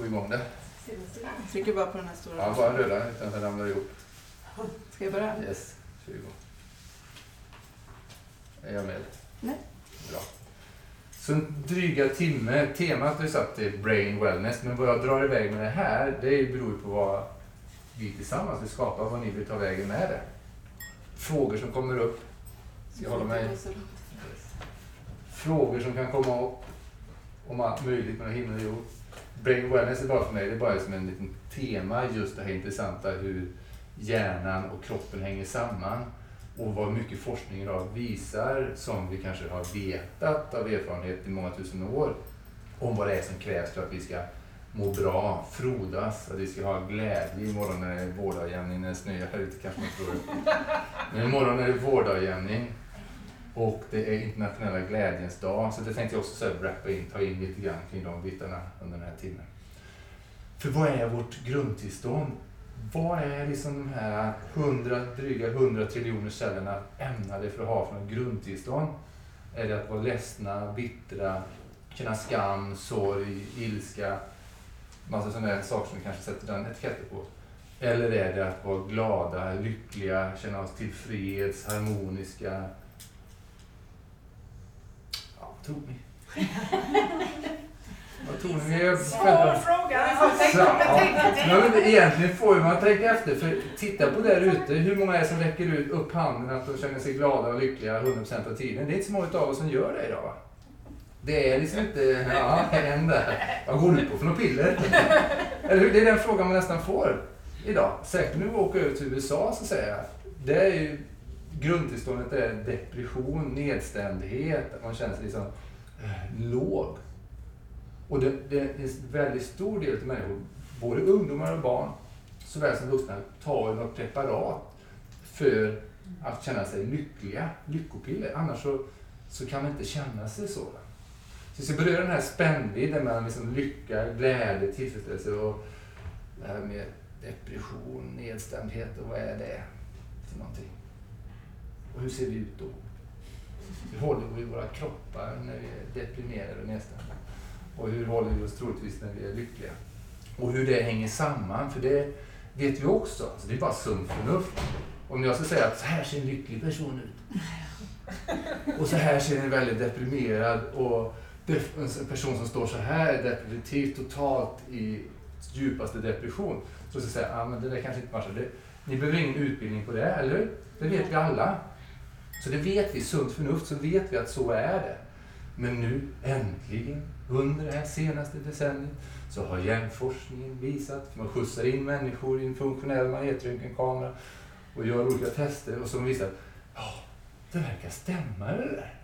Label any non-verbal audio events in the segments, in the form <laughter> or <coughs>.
få igång det. Trycker bara på den här stora. Ja, bara röra utan att den ramlar ihop. Ska jag börja? Yes, kör igång. Är jag med? Nej. Bra. Så en dryga timme. Temat ju satt till Brain Wellness, men vad jag drar iväg med det här, det beror på vad vi tillsammans vill skapa, vad ni vill ta vägen med det. Frågor som kommer upp. Ska jag hålla mig? Frågor som kan komma upp om allt möjligt mellan himmel och jord. Brain Wellness är bara för mig, det är bara som en liten tema, just det här intressanta hur hjärnan och kroppen hänger samman och vad mycket forskning idag visar som vi kanske har vetat av erfarenhet i många tusen år om vad det är som krävs för att vi ska må bra, frodas, att vi ska ha glädje imorgon när det är vårdagjämning, när det snöar här ute kanske man tror. Men imorgon är det vårdagjämning och det är internationella glädjens dag. Så det tänkte jag också så här in, ta in lite grann kring de bitarna under den här timmen. För vad är vårt grundtillstånd? Vad är liksom de här 100, dryga 100 triljoner cellerna ämnade för att ha för grundtillstånd? Är det att vara ledsna, bittra, känna skam, sorg, ilska, massa sådana där saker som vi kanske sätter den etiketten på? Eller är det att vara glada, lyckliga, känna oss tillfreds, harmoniska? Ja, <laughs> vad tror ni? Vad Svår fråga. Så, ja. men egentligen får ju man tänka efter, för titta på där ute, hur många är som räcker ut upp handen att de känner sig glada och lyckliga 100% av tiden? Det är inte så många av oss som gör det idag va? Det är liksom inte, ja, en där. Vad går du på för något piller? Eller hur? Det är den frågan man nästan får idag. Säkert när vi åker över till USA så säger jag. Det är ju, grundtillståndet är depression, nedstämdhet, att man känner sig liksom eh, låg. Och det, det är en väldigt stor del av människor, både ungdomar och barn, såväl som vuxna, tar något preparat för att känna sig lyckliga, lyckopiller. Annars så, så kan man inte känna sig så. Så vi ska beröra den här spännvidden mellan liksom lycka, glädje, tillfredsställelse och det här med depression, nedstämdhet och vad är det för någonting? Och hur ser vi ut då? Hur håller vi våra kroppar när vi är deprimerade och nedstämda? Och hur håller vi oss troligtvis när vi är lyckliga? Och hur det hänger samman, för det vet vi också. Så det är bara sunt förnuft. Om jag ska säga att så här ser en lycklig person ut. Och så här ser en väldigt deprimerad och en person som står så här definitivt totalt i djupaste depression. Så ska jag säga, ah, men det där kanske inte matchar. Ni behöver ingen utbildning på det, eller hur? Det vet vi alla. Så det vet vi, sunt förnuft, så vet vi att så är det. Men nu äntligen, under det här senaste decenniet, så har hjärnforskningen visat, man skjutsar in människor i en funktionell magnetröntgenkamera och gör olika tester och som visar, ja, det verkar stämma det där.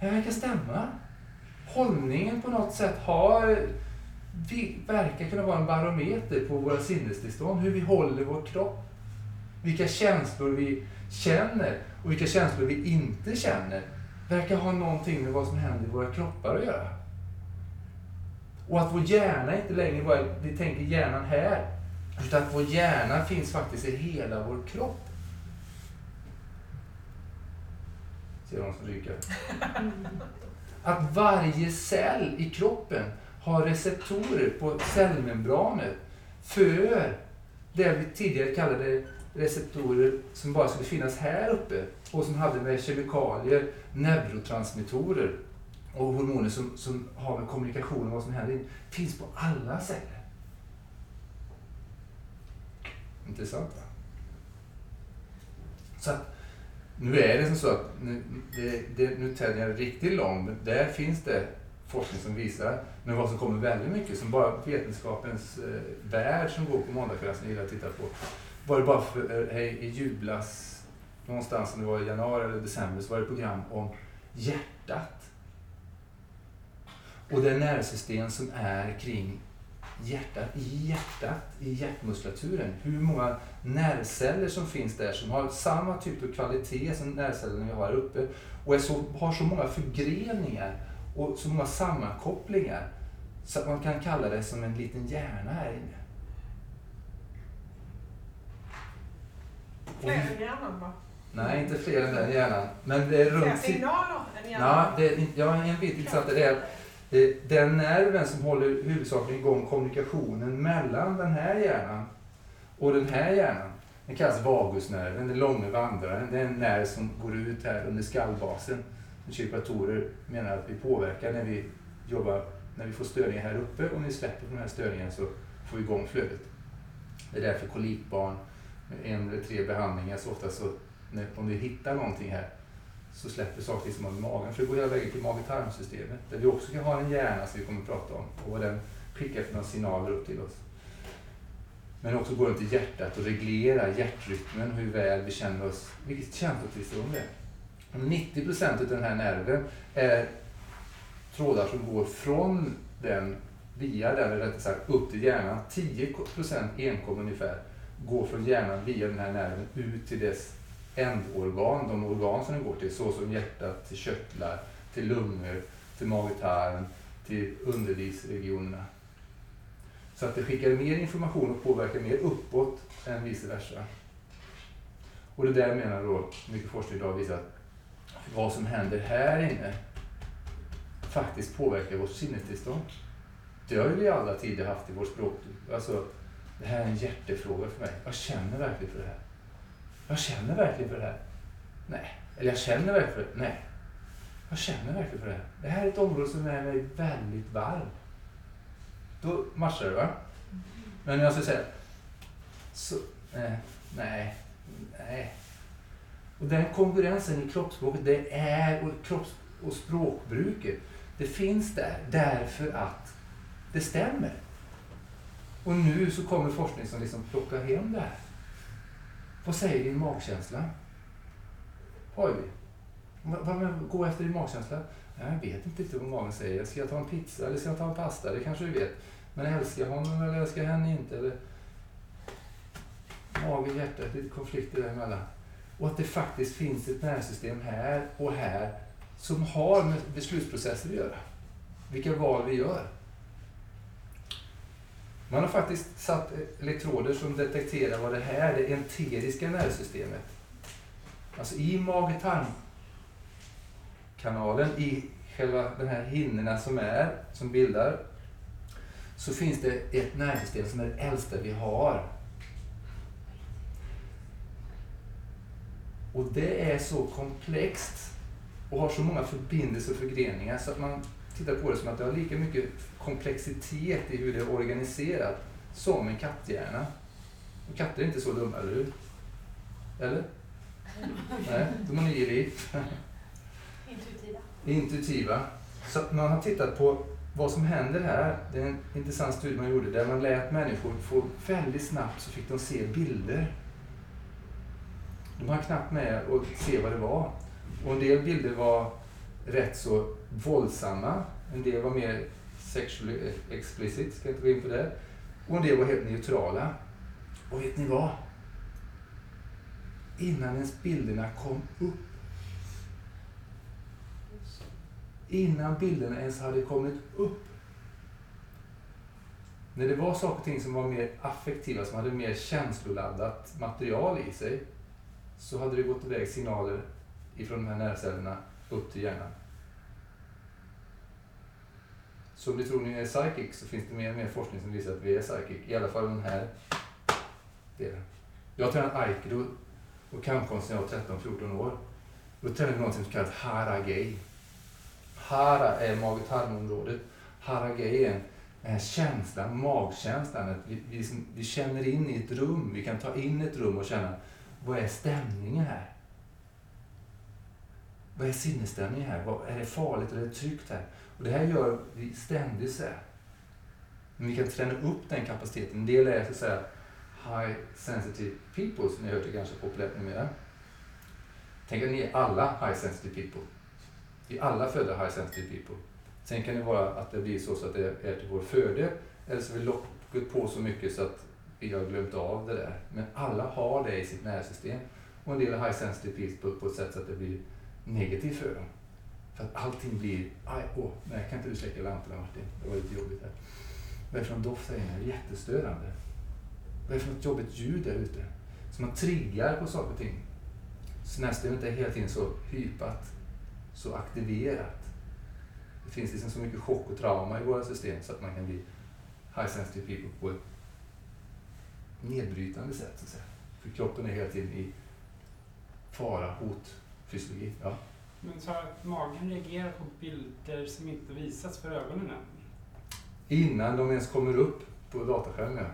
Det verkar stämma. Hållningen på något sätt har, verkar kunna vara en barometer på våra sinnestillstånd, hur vi håller vår kropp. Vilka känslor vi känner och vilka känslor vi inte känner verkar ha någonting med vad som händer i våra kroppar att göra. Och att vår hjärna inte längre bara, vi tänker hjärnan här, utan att vår hjärna finns faktiskt i hela vår kropp. Ser de som ryker? <laughs> Att varje cell i kroppen har receptorer på cellmembranet för det vi tidigare kallade receptorer som bara skulle finnas här uppe och som hade med kemikalier, neurotransmittorer och hormoner som, som har med kommunikation och vad som händer finns på alla celler. Intressant va? Så att nu är det som så att nu, det, det, nu tänder jag riktigt lång, där finns det forskning som visar, men vad som kommer väldigt mycket, som bara vetenskapens eh, värld som går på måndagskvällar som jag gillar att titta på, var det bara för, eh, hej, i jublas någonstans, om det var i januari eller december, så var det ett program om hjärtat. Och det nervsystem som är kring hjärtat, i hjärtat, i hjärtmuskulaturen. Hur många nervceller som finns där som har samma typ av kvalitet som nervcellerna vi har här uppe och är så, har så många förgreningar och så många sammankopplingar så att man kan kalla det som en liten hjärna här inne. Fler än hjärnan va? Nej, inte fler än den hjärnan. Men det är Fler runt... signaler än hjärnan? Ja, det, ja, en bit intressant är det att Eh, Den nerven som håller huvudsakligen igång kommunikationen mellan den här hjärnan och den här hjärnan, den kallas vagusnerven, den långa vandraren. Det är en nerv som går ut här under skallbasen. Kiropraktorer menar att vi påverkar när vi jobbar, när vi får störningar här uppe och när vi släpper på de här störningarna så får vi igång flödet. Det är därför kolikbarn en eller tre behandlingar så ofta så, när, om vi hittar någonting här så släpper saker liksom av magen. För det går hela vägen till mag-tarmsystemet där vi också kan ha en hjärna som vi kommer att prata om och vad den skickar för några signaler upp till oss. Men också går runt till hjärtat och reglerar hjärtrytmen, hur väl vi känner oss, vilket känslotillstånd det är. 90 procent av den här nerven är trådar som går från den, via den, eller rättare sagt upp till hjärnan. 10 procent enkom ungefär går från hjärnan via den här nerven ut till dess ändorgan, de organ som den går till, såsom hjärtat, till körtlar, till lungor, till mage-tarm, till underlivsregionerna. Så att det skickar mer information och påverkar mer uppåt än vice versa. Och det där menar då mycket forskning idag visar att vad som händer här inne faktiskt påverkar vårt sinnestillstånd. Det har vi i alla tider haft i vårt språk. Alltså, det här är en hjärtefråga för mig. Jag känner verkligen för det här. Jag känner verkligen för det här. Nej. Eller jag känner verkligen för det. Nej. Jag känner verkligen för det här. Det här är ett område som är mig väldigt varmt. Då matchar det va? Men jag ska säga, så, eh, nej, nej. Och den konkurrensen i kroppsspråket, det är, och kropps och språkbruket, det finns där därför att det stämmer. Och nu så kommer forskning som liksom plockar hem det här. Vad säger din magkänsla? Oj. Vad, gå efter din magkänsla. Jag vet inte riktigt vad magen säger. Ska jag ta en pizza eller ska jag ta en pasta? Det kanske du vet. Men älskar jag honom eller älskar jag henne inte? Eller... Mage, hjärta, lite konflikter däremellan. Och att det faktiskt finns ett nervsystem här och här som har med beslutsprocesser att göra. Vilka val vi gör. Man har faktiskt satt elektroder som detekterar vad det här det enteriska nervsystemet. Alltså i mage-tarmkanalen, i själva den här hinnorna som är, som bildar, så finns det ett nervsystem som är det äldsta vi har. Och det är så komplext och har så många förbindelser och förgreningar så att man tittar på det som att det har lika mycket komplexitet i hur det är organiserat som en katthjärna. Och katter är inte så dumma, eller hur? Eller? Nej, de är ny elit. Intuitiva. Intuitiva. Så man har tittat på vad som händer här. Det är en intressant studie man gjorde där man lät människor få väldigt snabbt så fick de se bilder. De hann knappt med att se vad det var. Och en del bilder var rätt så våldsamma. En del var mer sexually explicit, ska jag inte gå in på det. Och en del var helt neutrala. Och vet ni vad? Innan ens bilderna kom upp. Innan bilderna ens hade kommit upp. När det var saker och ting som var mer affektiva, som hade mer känsloladdat material i sig, så hade det gått iväg signaler ifrån de här nervcellerna upp till hjärnan. Så om ni tror ni är psychic så finns det mer och mer forskning som visar att vi är psychic. I alla fall den här delen. Jag har tränat aikido och kampkonst när jag var 13-14 år. Då tränade vi något som kallas haragei. Hara är mage-tarmområdet. Haragei är den här känslan, magkänslan. Att vi, vi, liksom, vi känner in i ett rum. Vi kan ta in ett rum och känna vad är stämningen här? Vad är sinnesstämningen här? Vad, är det farligt eller är det tryggt här? Och det här gör vi ständigt så här. Men vi kan träna upp den kapaciteten. En del är så att säga high sensitive people som ni har hört är ganska populärt numera. Tänk att ni är alla high sensitive people. Vi är alla födda high sensitive people. Sen kan det vara att det blir så, så att det är till vår fördel eller så har vi lockat på så mycket så att vi har glömt av det där. Men alla har det i sitt nervsystem. Och en del är high sensitive people på ett sätt så att det blir negativt för dem. För att allting blir, aj, åh, nej, kan inte du släcka lamporna Martin? Det var lite jobbigt här. Vad är det för någon doft här inne? Det är jättestörande. Vad är det för något jobbigt ljud där ute? Så man triggar på saker och ting. Så nervsystemet är hela tiden så hypat, så aktiverat. Det finns liksom så mycket chock och trauma i våra system så att man kan bli high sensitive people på ett nedbrytande sätt. Så att säga. För kroppen är hela tiden i fara, hot, fysiologi. Ja. Men så att magen reagerar på bilder som inte visats för ögonen än? Innan de ens kommer upp på dataskärmen.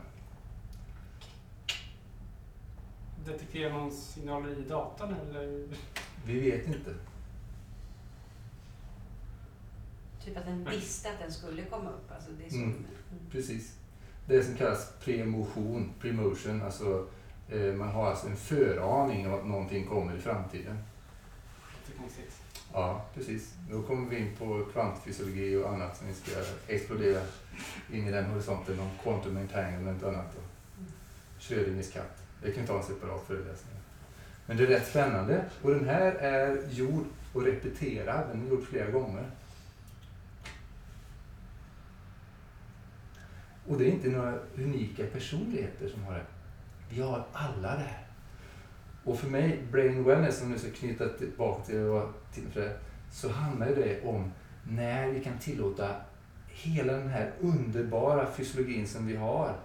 Detekterar någon signaler i datan eller? Vi vet inte. Typ att den visste att den skulle komma upp. Alltså det är så. Mm. Mm. Precis. Det som kallas premotion, premotion, alltså eh, man har alltså en föraning om att någonting kommer i framtiden. Jättekonstigt. Ja, precis. Då kommer vi in på kvantfysiologi och annat som vi ska explodera in i den horisonten om quantum entanglement och annat. Och Schrödingers katt. Det kan vi ta en separat föreläsning. Men det är rätt spännande. Och den här är gjord och repeterad. Den är gjord flera gånger. Och det är inte några unika personligheter som har det. Vi har alla det här. Och för mig, brain wellness, om nu ska knyta tillbaka till vad till för det, så handlar det om när vi kan tillåta hela den här underbara fysiologin som vi har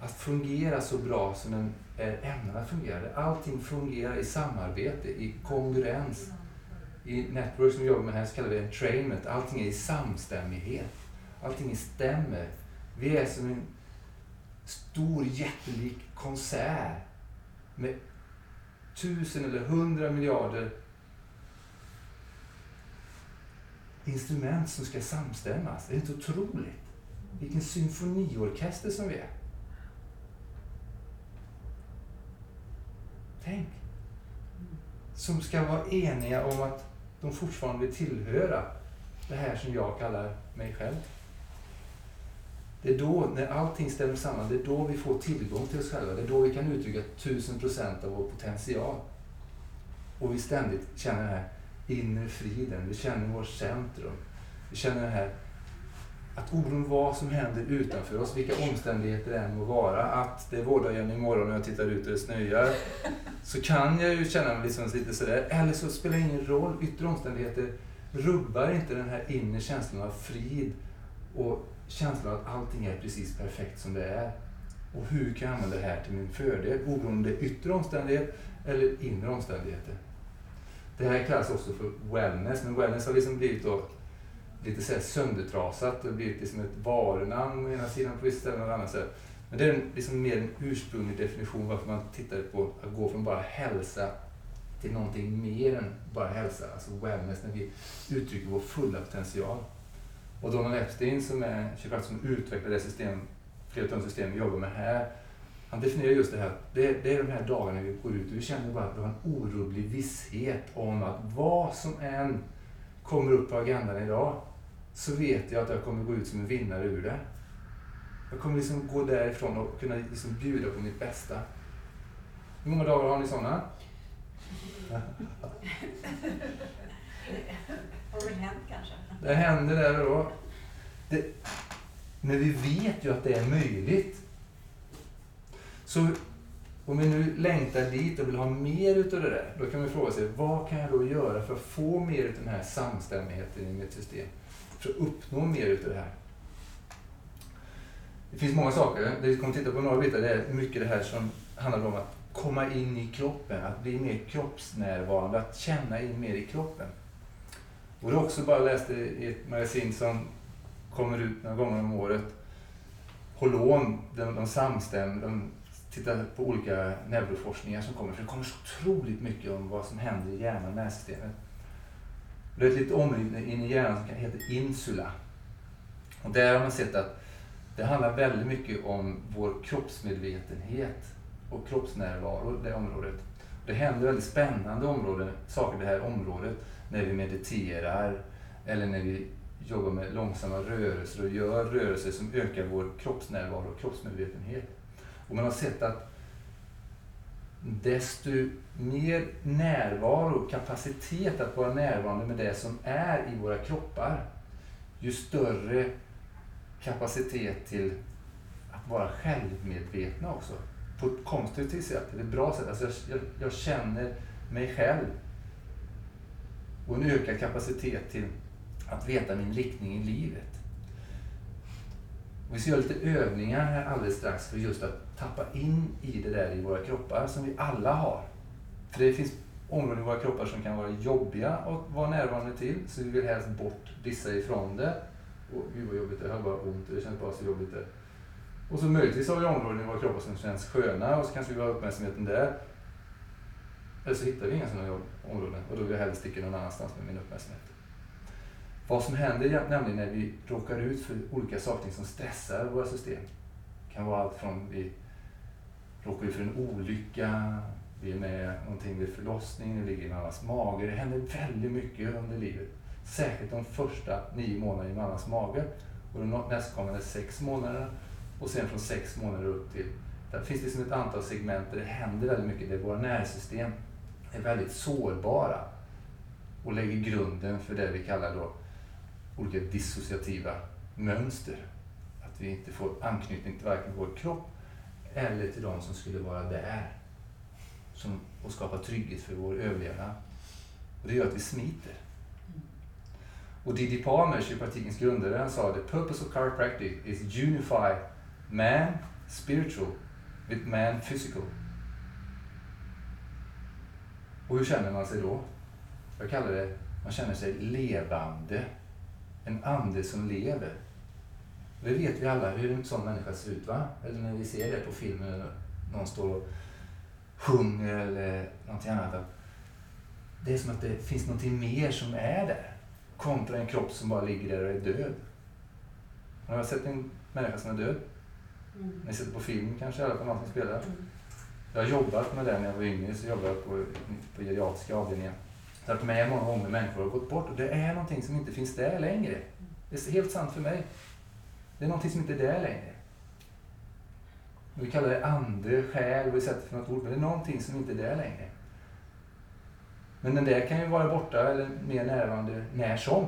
att fungera så bra som den är ämnad att fungera. Allting fungerar i samarbete, i kongruens. I Network som vi jobbar med här så kallar vi det entrainment. Allting är i samstämmighet. Allting stämmer. Vi är som en stor jättelik konsert med tusen eller hundra miljarder instrument som ska samstämmas. Det är inte otroligt? Vilken symfoniorkester som vi är. Tänk! Som ska vara eniga om att de fortfarande vill tillhöra det här som jag kallar mig själv. Det är då, när allting stämmer samman, det är då vi får tillgång till oss själva. Det är då vi kan uttrycka tusen procent av vår potential. Och vi ständigt känner den här inre friden, vi känner vårt centrum. Vi känner den här att oron, vad som händer utanför oss, vilka omständigheter det än må vara, att det är vårdagen imorgon och jag tittar ut och det snöar, så kan jag ju känna mig liksom lite sådär. Eller så spelar det ingen roll, yttre omständigheter rubbar inte den här inre känslan av frid och känslan av att allting är precis perfekt som det är. Och hur kan jag använda det här till min fördel, oberoende om det är yttre omständigheter eller inre omständigheter. Det här kallas också för wellness, men wellness har liksom blivit då lite så här söndertrasat och blivit liksom ett varunamn å ena sidan på vissa ställen och på andra sätt. Men det är liksom mer en ursprunglig definition varför man tittar på att gå från bara hälsa till någonting mer än bara hälsa, alltså wellness, när vi uttrycker vår fulla potential. Och Donald Epstein som är kiropraktor som utvecklar det system, system vi jobbar med här, han definierar just det här, det, det är de här dagarna vi går ut och vi känner bara att vi har en orubblig visshet om att vad som än kommer upp på agendan idag så vet jag att jag kommer gå ut som en vinnare ur det. Jag kommer liksom gå därifrån och kunna liksom bjuda på mitt bästa. Hur många dagar har ni sådana? <laughs> Har väl hänt kanske? Det händer där och då. Det, men vi vet ju att det är möjligt. Så om vi nu längtar dit och vill ha mer utav det där, då kan vi fråga sig vad kan jag då göra för att få mer utav den här samstämmigheten i mitt system? För att uppnå mer utav det här. Det finns många saker. Det vi kommer titta på några bitar. Det är mycket det här som handlar om att komma in i kroppen, att bli mer kroppsnärvarande, att känna in mer i kroppen. Och det är också bara läste i ett magasin som kommer ut några gånger om året. Holon, de, de samstämmer, de tittar på olika neuroforskningar som kommer. För det kommer så otroligt mycket om vad som händer i hjärnan och nervsystemet. Det är ett litet område in i hjärnan som heter insula. Och där har man sett att det handlar väldigt mycket om vår kroppsmedvetenhet och kroppsnärvaro, det området. Det händer väldigt spännande områden, saker i det här området när vi mediterar eller när vi jobbar med långsamma rörelser och gör rörelser som ökar vår kroppsnärvaro och kroppsmedvetenhet. Och man har sett att desto mer närvaro, kapacitet att vara närvarande med det som är i våra kroppar, ju större kapacitet till att vara självmedvetna också. På ett konstruktivt sätt, ett bra sätt. Alltså jag, jag, jag känner mig själv. Och en ökad kapacitet till att veta min riktning i livet. Och vi ska göra lite övningar här alldeles strax för just att tappa in i det där i våra kroppar som vi alla har. För det finns områden i våra kroppar som kan vara jobbiga att vara närvarande till, så vi vill helst bort vissa ifrån det. Och gud vad jobbigt, det har bara ont och det känns bara så jobbigt det. Och så möjligtvis har vi områden i våra kroppar som känns sköna och så kanske vi har uppmärksamheten där. Eller så hittar vi inga sådana jobb- områden och då vill jag hellre sticka någon annanstans med min uppmärksamhet. Vad som händer nämligen när vi råkar ut för olika saker som stressar våra system. Det kan vara allt från vi råkar ut för en olycka, vi är med någonting vid förlossning, vi ligger i mammas mage. Det händer väldigt mycket under livet. Särskilt de första nio månaderna i mammas mage och de nästkommande sex månaderna och sen från sex månader upp till... Där finns det liksom ett antal segment där det händer väldigt mycket, det är våra nervsystem är väldigt sårbara och lägger grunden för det vi kallar då olika dissociativa mönster. Att vi inte får anknytning till varken vår kropp eller till de som skulle vara där som, och skapa trygghet för vår överlevnad. Och det gör att vi smiter. Och Didi Palmer, kiropraktikens grundare, han sa the purpose of chiropractic is unify man spiritual with man physical. Och hur känner man sig då? Jag kallar det, man känner sig levande. En ande som lever. Det vet vi alla hur en sån människa ser ut va? Eller när vi ser det på filmen när någon står och sjunger eller någonting annat. Det är som att det finns någonting mer som är där. Kontra en kropp som bara ligger där och är död. Har ni sett en människa som är död? Mm. Ni sitter på film kanske, eller på någon som spelar. Mm. Jag har jobbat med det när jag var yngre, så jobbade jag på, på geriatriska avdelningar. Så jag har med många gånger människor har gått bort och det är någonting som inte finns där längre. Det är helt sant för mig. Det är någonting som inte är där längre. Vi kallar det ande, själ, vi sätter för något ord, men det är någonting som inte är där längre. Men den där kan ju vara borta eller mer närvarande när som.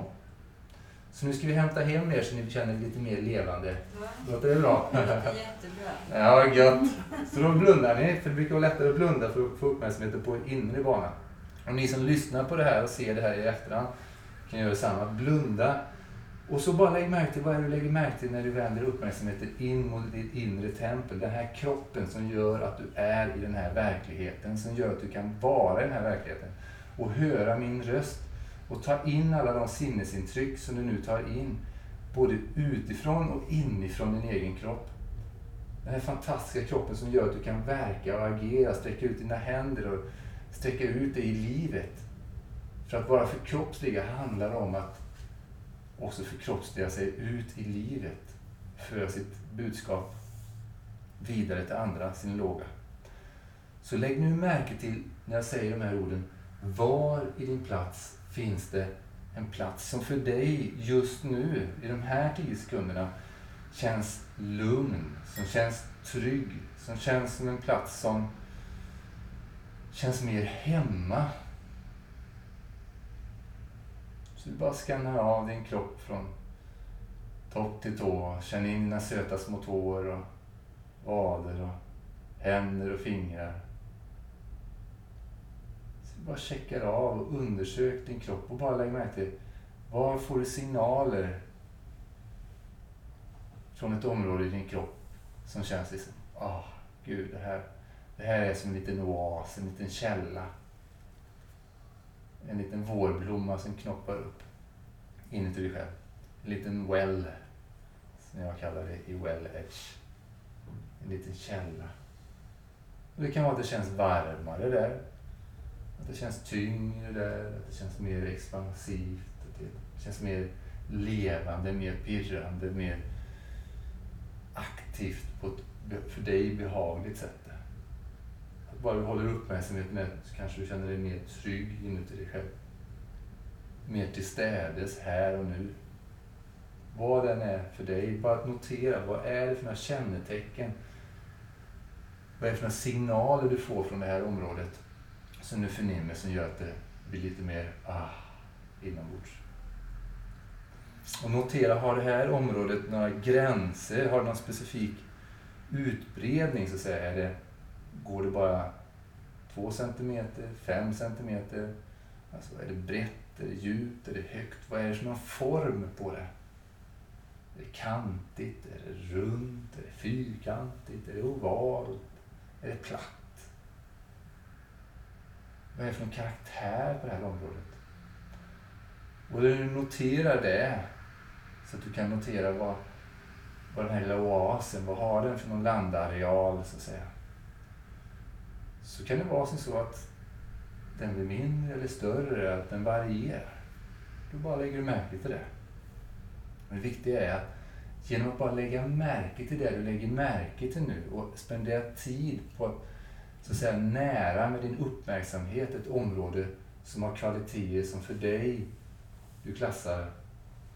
Så nu ska vi hämta hem er så ni känner er lite mer levande. Ja, Låter det bra? det låter jättebra. Ja, gött. Så då blundar ni, för det brukar vara lättare att blunda för att få uppmärksamheten på inre bana. Och ni som lyssnar på det här och ser det här i efterhand kan göra detsamma. Blunda och så bara lägg märke till vad är det du lägger märke till när du vänder uppmärksamheten in mot ditt inre tempel. Den här kroppen som gör att du är i den här verkligheten, som gör att du kan vara i den här verkligheten. Och höra min röst och ta in alla de sinnesintryck som du nu tar in, både utifrån och inifrån din egen kropp. Den här fantastiska kroppen som gör att du kan verka och agera, sträcka ut dina händer och sträcka ut dig i livet. För att vara förkroppsliga handlar om att också förkroppsliga sig ut i livet. Föra sitt budskap vidare till andra, sin låga. Så lägg nu märke till när jag säger de här orden. Var i din plats finns det en plats som för dig just nu, i de här tio sekunderna, känns lugn, som känns trygg, som känns som en plats som känns mer hemma. Så du bara skannar av din kropp från topp till tå. Känn in dina söta små tår och vader och händer och fingrar. Bara checkar av och undersök din kropp och bara lägg märke till var får du signaler från ett område i din kropp som känns liksom, ah, oh, gud, det här, det här är som en liten oas, en liten källa. En liten vårblomma som knoppar upp inuti dig själv. En liten well, som jag kallar det i well edge. En liten källa. Och det kan vara att det känns varmare där. Det känns tyngre där, att det känns mer expansivt. Att det känns mer levande, mer pirrande, mer aktivt på ett för dig behagligt sätt. Att bara du håller uppmärksamheten med så kanske du känner dig mer trygg inuti dig själv. Mer tillstädes här och nu. Vad den är för dig, bara notera vad är det för några kännetecken? Vad är det för några signaler du får från det här området Alltså, som du förnimmer som gör att det blir lite mer ah, inombords? Och notera, har det här området några gränser? Har det någon specifik utbredning så att säga? Är det, går det bara två centimeter, fem centimeter? Alltså är det brett Är det djupt? Är det högt? Vad är det för någon form på det? Är det kantigt? Är det runt? Är det fyrkantigt? Är det ovalt? Är det platt? Vad är det för någon karaktär på det här området? Och när du noterar det, så att du kan notera vad, vad den här lilla oasen, vad har den för någon landareal så att säga. Så kan det vara så att den blir mindre eller större, att den varierar. Då bara lägger du märke till det. Men det viktiga är att genom att bara lägga märke till det du lägger märke till nu och spendera tid på att, så att säga, nära med din uppmärksamhet ett område som har kvaliteter som för dig du klassar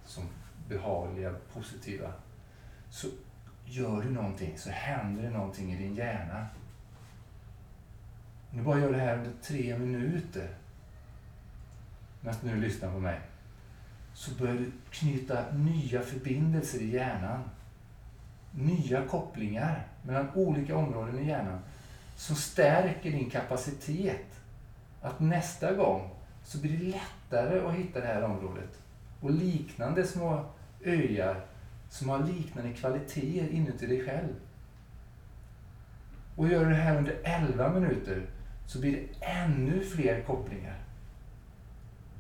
som behagliga, positiva, så gör du någonting, så händer det någonting i din hjärna. Om du bara gör det här under tre minuter, medan du lyssnar på mig, så börjar du knyta nya förbindelser i hjärnan. Nya kopplingar mellan olika områden i hjärnan som stärker din kapacitet att nästa gång så blir det lättare att hitta det här området. Och liknande små öar som har liknande kvaliteter inuti dig själv. Och gör du det här under 11 minuter så blir det ännu fler kopplingar.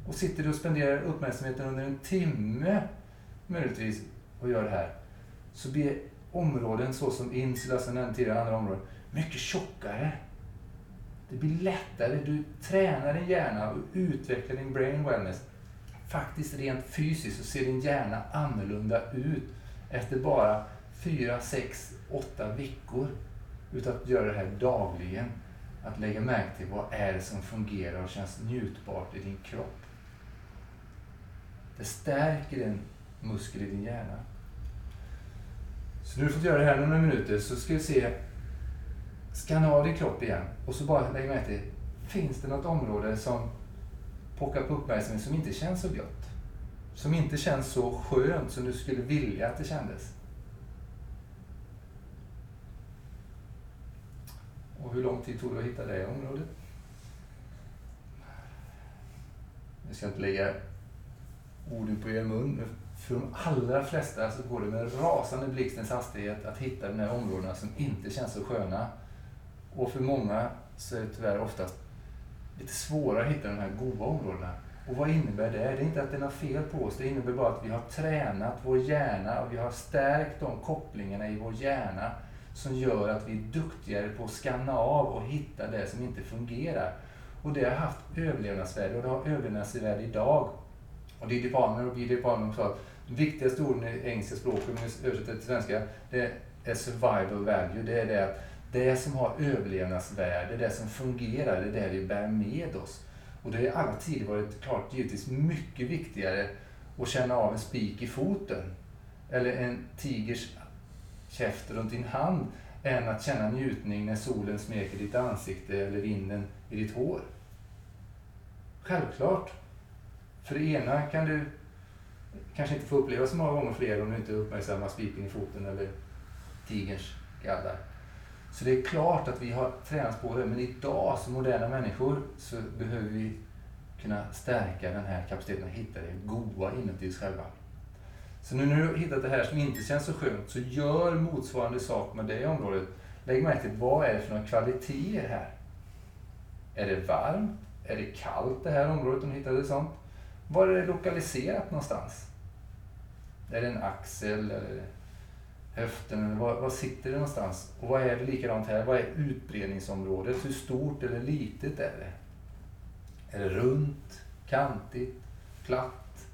Och sitter du och spenderar uppmärksamheten under en timme möjligtvis och gör det här så blir områden såsom insula, som nämnde tidigare, andra områden mycket tjockare. Det blir lättare, du tränar din hjärna och utvecklar din brain wellness. Faktiskt rent fysiskt så ser din hjärna annorlunda ut efter bara fyra, sex, åtta veckor utav att göra det här dagligen. Att lägga märke till vad är det som fungerar och känns njutbart i din kropp. Det stärker en muskel i din hjärna. Så nu har du fått göra det här några minuter så ska vi se Skanna av din kropp igen och så bara lägg märke till, finns det något område som pockar på uppmärksamhet som inte känns så gött? Som inte känns så skönt som du skulle vilja att det kändes? Och hur lång tid tog det att hitta det området? Jag ska inte lägga orden på er mun. men För de allra flesta så går det med rasande blixtens hastighet att hitta de här områdena som inte känns så sköna. Och för många så är det tyvärr oftast lite svårare att hitta de här goda områdena. Och vad innebär det? Det är inte att det är något fel på oss. Det innebär bara att vi har tränat vår hjärna och vi har stärkt de kopplingarna i vår hjärna som gör att vi är duktigare på att skanna av och hitta det som inte fungerar. Och det har haft överlevnadsvärde och det har överlevnadsvärde idag. Och Didi Palmer och B.D. Palmer sa att de viktigaste orden i engelska språket, om vi översätter till svenska, det är survival value. Det är det att det som har överlevnadsvärde, det som fungerar, det är det vi bär med oss. Och det har i alla tider varit klart givetvis mycket viktigare att känna av en spik i foten eller en tigers käft runt din hand än att känna njutning när solen smeker ditt ansikte eller vinden i ditt hår. Självklart. För det ena kan du kanske inte få uppleva så många gånger fler om du inte uppmärksammar spiken i foten eller tigerns gaddar. Så det är klart att vi har tränat på det, men idag som moderna människor så behöver vi kunna stärka den här kapaciteten och hitta det goda inuti oss själva. Så nu när du har hittat det här som inte känns så skönt, så gör motsvarande sak med det området. Lägg märke till vad är det för några kvaliteter här? Är det varmt? Är det kallt det här området om du hittade sånt? Var är det lokaliserat någonstans? Är det en axel eller höften? Var, var sitter det någonstans? Och vad är det likadant här? Vad är utbredningsområdet? Hur stort eller litet är det? Är det runt, kantigt, platt?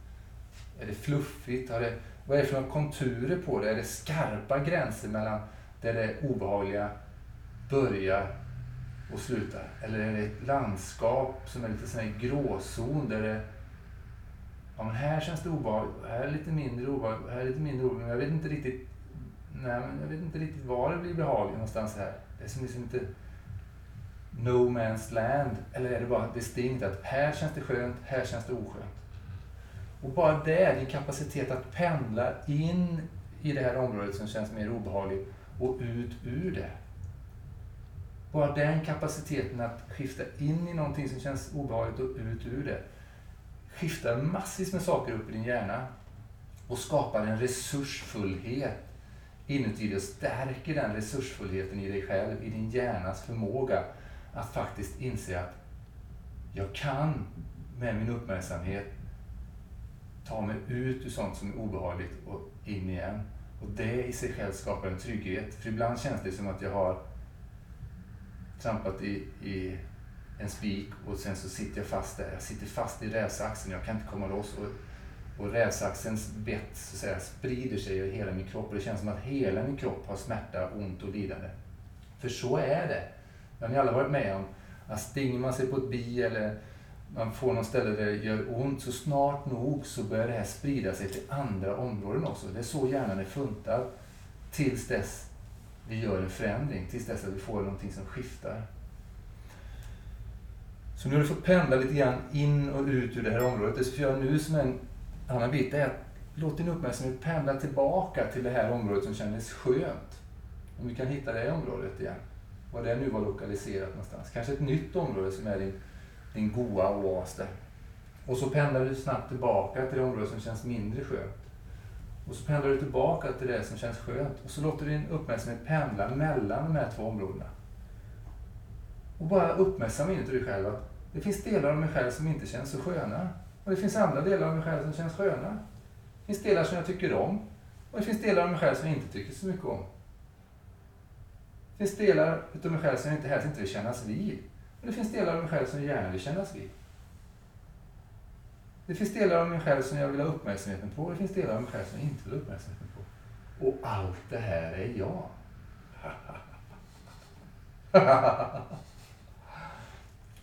Är det fluffigt? Har det, vad är det för några konturer på det? Är det skarpa gränser mellan där det obehagliga börjar och slutar? Eller är det ett landskap som är lite sån här gråzon där det Ja, men här känns det obehagligt, här är det lite mindre obehagligt, här är det lite mindre obehagligt. Men jag vet inte riktigt, nej, men jag vet inte riktigt var det blir behagligt någonstans här. Det är som liksom inte no man's land. Eller är det bara distinkt att här känns det skönt, här känns det oskönt. Och bara det, din kapacitet att pendla in i det här området som känns mer obehagligt och ut ur det. Bara den kapaciteten att skifta in i någonting som känns obehagligt och ut ur det skiftar massvis med saker upp i din hjärna och skapar en resursfullhet inuti dig och stärker den resursfullheten i dig själv, i din hjärnas förmåga att faktiskt inse att jag kan med min uppmärksamhet ta mig ut ur sånt som är obehagligt och in igen. Och det i sig själv skapar en trygghet. För ibland känns det som att jag har trampat i, i en spik och sen så sitter jag fast där. Jag sitter fast i rävsaxen, jag kan inte komma loss. Och, och rävsaxens bett så att säga, sprider sig över hela min kropp och det känns som att hela min kropp har smärta, ont och lidande. För så är det. Det har ni alla varit med om. Att stinger man sig på ett bi eller man får någon ställe där det gör ont, så snart nog så börjar det här sprida sig till andra områden också. Det är så hjärnan är funtad. Tills dess vi gör en förändring, tills dess att vi får någonting som skiftar. Så nu har du fått pendla lite grann in och ut ur det här området. Det ska jag nu som en en annan bit är att låt din uppmärksamhet pendla tillbaka till det här området som kändes skönt. Om vi kan hitta det området igen. Var det nu var lokaliserat någonstans. Kanske ett nytt område som är din, din goa oas där. Och så pendlar du snabbt tillbaka till det område som känns mindre skönt. Och så pendlar du tillbaka till det som känns skönt. Och så låter du din uppmärksamhet pendla mellan de här två områdena. Och bara uppmärksamma inuti dig själv att det finns delar av mig själv som inte känns så sköna. Och det finns andra delar av mig själv som känns sköna. Det finns delar som jag tycker om. Och det finns delar av mig själv som jag inte tycker så mycket om. Det finns delar av mig själv som jag inte helst inte vill kännas vid. Och det finns delar av mig själv som jag gärna vill kännas vid. Det finns delar av mig själv som jag vill ha uppmärksamheten på och det finns delar av mig själv som jag inte vill ha uppmärksamheten på. Och allt det här är jag. <laughs>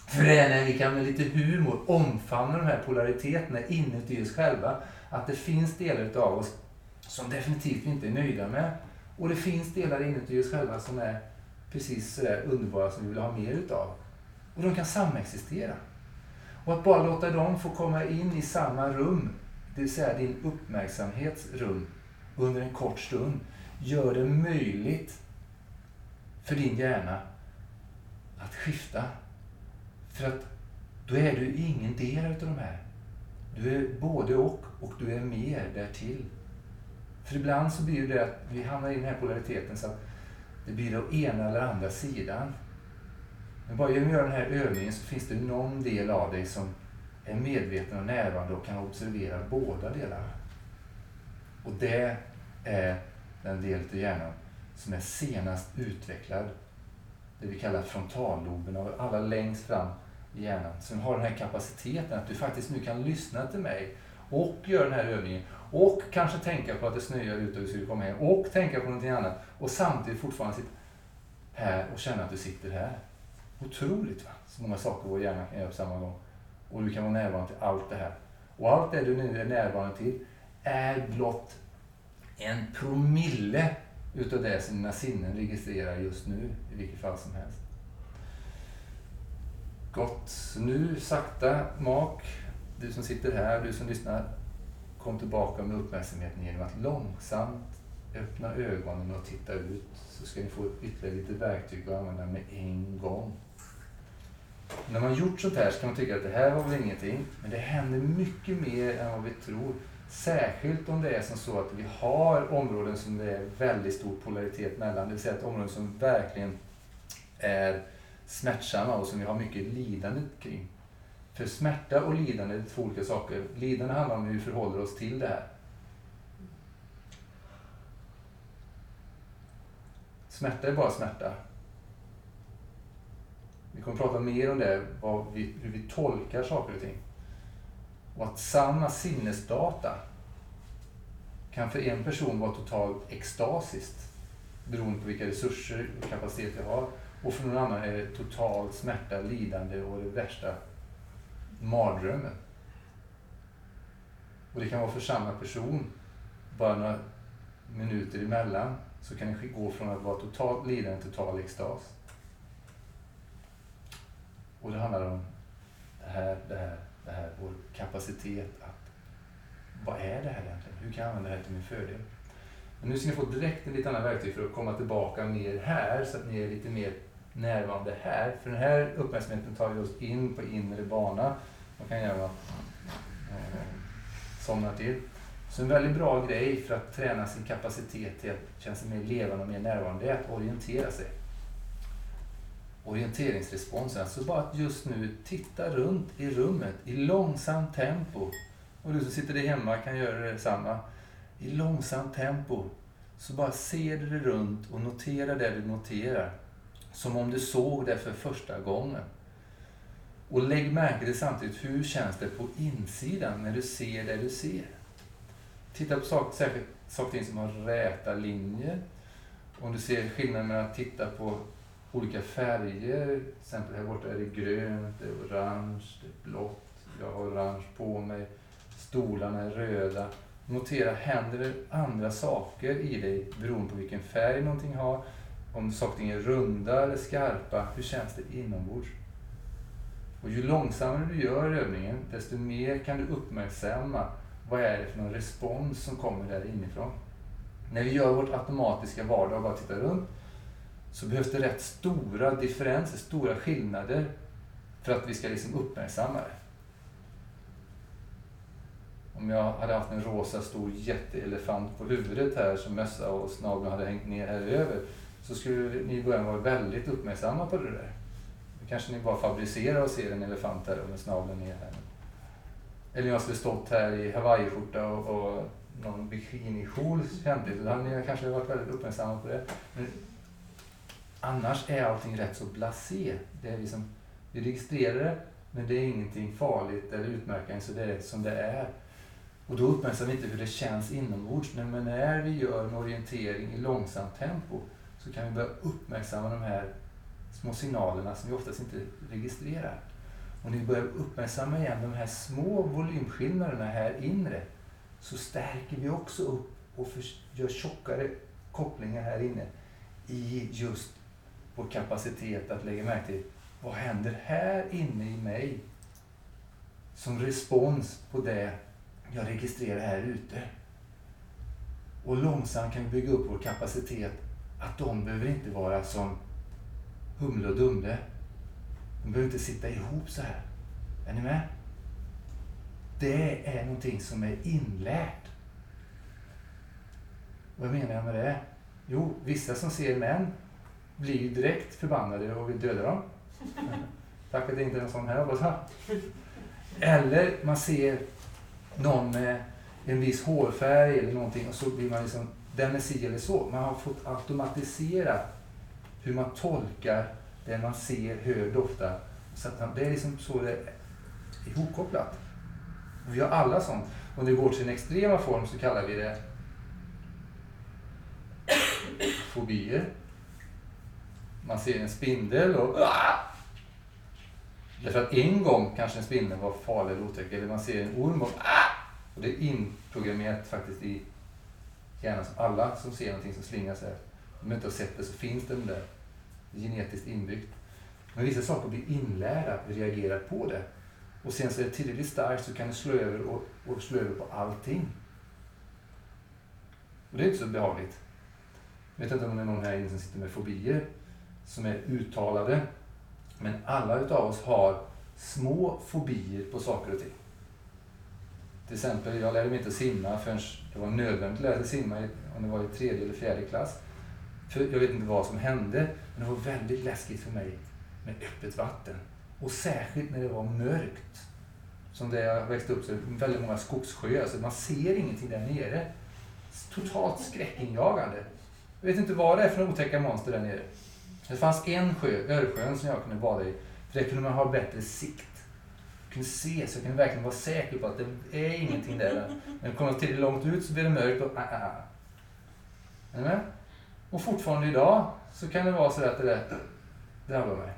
För det är när vi kan med lite humor omfamna de här polariteterna inuti oss själva. Att det finns delar av oss som definitivt inte är nöjda med. Och det finns delar inuti oss själva som är precis sådär underbara som vi vill ha mer utav. Och de kan samexistera. Och att bara låta dem få komma in i samma rum, det vill säga din uppmärksamhetsrum, under en kort stund, gör det möjligt för din hjärna att skifta. För att då är du ingen del av de här. Du är både och, och du är mer därtill. För ibland så blir det att vi hamnar i den här polariteten så att det blir den ena eller andra sidan. Men bara genom att göra den här övningen så finns det någon del av dig som är medveten och närvarande och kan observera båda delarna. Och det är den del av hjärnan som är senast utvecklad. Det vi kallar frontalloben, av alla längst fram i hjärnan. Som har den här kapaciteten att du faktiskt nu kan lyssna till mig och göra den här övningen och kanske tänka på att det snöar ute och du ska komma hem och tänka på någonting annat och samtidigt fortfarande sitta här och känna att du sitter här. Otroligt va? Så många saker vår hjärna kan göra på samma gång. Och du kan vara närvarande till allt det här. Och allt det du nu är närvarande till är blott en promille utav det som dina sinnen registrerar just nu, i vilket fall som helst. Gott. Så nu sakta mak, du som sitter här, du som lyssnar, kom tillbaka med uppmärksamheten genom att långsamt öppna ögonen och titta ut. Så ska ni få ytterligare lite verktyg att använda med en gång. När man gjort sånt här så kan man tycka att det här var väl ingenting. Men det händer mycket mer än vad vi tror. Särskilt om det är som så att vi har områden som det är väldigt stor polaritet mellan. Det vill säga ett område som verkligen är smärtsamma och som vi har mycket lidande kring. För smärta och lidande är två olika saker. Lidande handlar om hur vi förhåller oss till det här. Smärta är bara smärta. Vi kommer att prata mer om det, vi, hur vi tolkar saker och ting. Och att samma sinnesdata kan för en person vara totalt extasiskt beroende på vilka resurser och kapacitet vi har. Och för någon annan är det total smärta, lidande och det värsta mardrömmen. Och det kan vara för samma person, bara några minuter emellan, så kan det gå från att vara totalt lidande till total extas. Och det handlar om det här, det här, det här, vår kapacitet att, vad är det här egentligen? Hur kan jag använda det här till min fördel? Men nu ska ni få direkt en lite annan verktyg för att komma tillbaka mer här, så att ni är lite mer närvarande här. För den här uppmärksamheten tar vi oss in på inre bana. Man kan göra eh, somna till. Så en väldigt bra grej för att träna sin kapacitet till att känna sig mer levande och mer närvarande är att orientera sig. Orienteringsresponsen, alltså bara att just nu titta runt i rummet i långsamt tempo. Och du som sitter där hemma kan göra detsamma. I långsamt tempo. Så bara ser du dig runt och notera det du noterar. Som om du såg det för första gången. Och lägg märke till samtidigt, hur känns det på insidan när du ser det du ser? Titta på saker, särskilt saker som har räta linjer. Om du ser skillnaden mellan att titta på olika färger, till exempel här borta är det grönt, det är orange, det är blått, jag har orange på mig, stolarna är röda. Notera, händer det andra saker i dig beroende på vilken färg någonting har? Om saker är runda eller skarpa, hur känns det inombords? Och ju långsammare du gör övningen, desto mer kan du uppmärksamma vad är det för någon respons som kommer där inifrån. När vi gör vårt automatiska vardag och bara tittar runt, så behövs det rätt stora differenser, stora skillnader för att vi ska liksom uppmärksamma det. Om jag hade haft en rosa stor jätteelefant på huvudet här som mössa och snabeln hade hängt ner här över så skulle ni i början vara väldigt uppmärksamma på det där. Då kanske ni bara fabricerar och ser en elefant här med snabeln ner här. Eller jag skulle stått här i hawaiiskjorta och, och någon bikinikjol samtidigt, då hade ni kanske varit väldigt uppmärksamma på det. Men annars är allting rätt så blasé. Det är liksom, vi registrerar det, men det är ingenting farligt eller utmärkande, så det är som det är. Och då uppmärksammar vi inte hur det känns inombords. Men när vi gör en orientering i långsamt tempo så kan vi börja uppmärksamma de här små signalerna som vi oftast inte registrerar. Och när vi börjar uppmärksamma igen de här små volymskillnaderna här inre så stärker vi också upp och gör tjockare kopplingar här inne i just vår kapacitet att lägga märke till vad händer här inne i mig som respons på det jag registrerar här ute. Och långsamt kan vi bygga upp vår kapacitet att de behöver inte vara som Humle och Dumle. De behöver inte sitta ihop så här. Är ni med? Det är någonting som är inlärt. Vad menar jag med det? Jo, vissa som ser män blir ju direkt förbannade och vill döda dem. <laughs> Tack att det inte är en sån här hoppas Eller man ser någon med en viss hårfärg eller någonting och så blir man liksom, den är si eller så. Man har fått automatisera hur man tolkar det man ser, hör, doftar. Så det är liksom så det är ihopkopplat. Vi har alla sånt. Om det går till en extrema form så kallar vi det <coughs> fobier. Man ser en spindel och ah! Därför att en gång kanske en spindel var farlig eller otäck. Eller man ser en orm och ah! Och det är inprogrammerat faktiskt i hjärnan. Som alla som ser någonting som slingrar sig. Om de inte har sett det så finns det där. Genetiskt inbyggt. Men vissa saker blir inlärda, vi reagerar på det. Och sen så är det tillräckligt starkt så kan det slå över och, och slå över på allting. Och det är inte så behagligt. Jag vet inte om det är någon här inne som sitter med fobier som är uttalade. Men alla utav oss har små fobier på saker och ting. Till exempel, jag lärde mig inte simma förrän det var nödvändigt att lära sig simma om det var i tredje eller fjärde klass. För jag vet inte vad som hände, men det var väldigt läskigt för mig med öppet vatten. Och särskilt när det var mörkt. Som där jag växte upp så är det väldigt många skogssjöar, så man ser ingenting där nere. Totalt skräckinjagande. Jag vet inte vad det är för otäcka monster där nere. Det fanns en sjö, Örsjön, som jag kunde bada i. För där kunde man ha bättre sikt. Jag kunde se, så jag kunde verkligen vara säker på att det är ingenting där. Men kommer jag tillräckligt långt ut så blir det mörkt och... Ah, ah. Är ni med? Och fortfarande idag så kan det vara så att det där drabbar mig.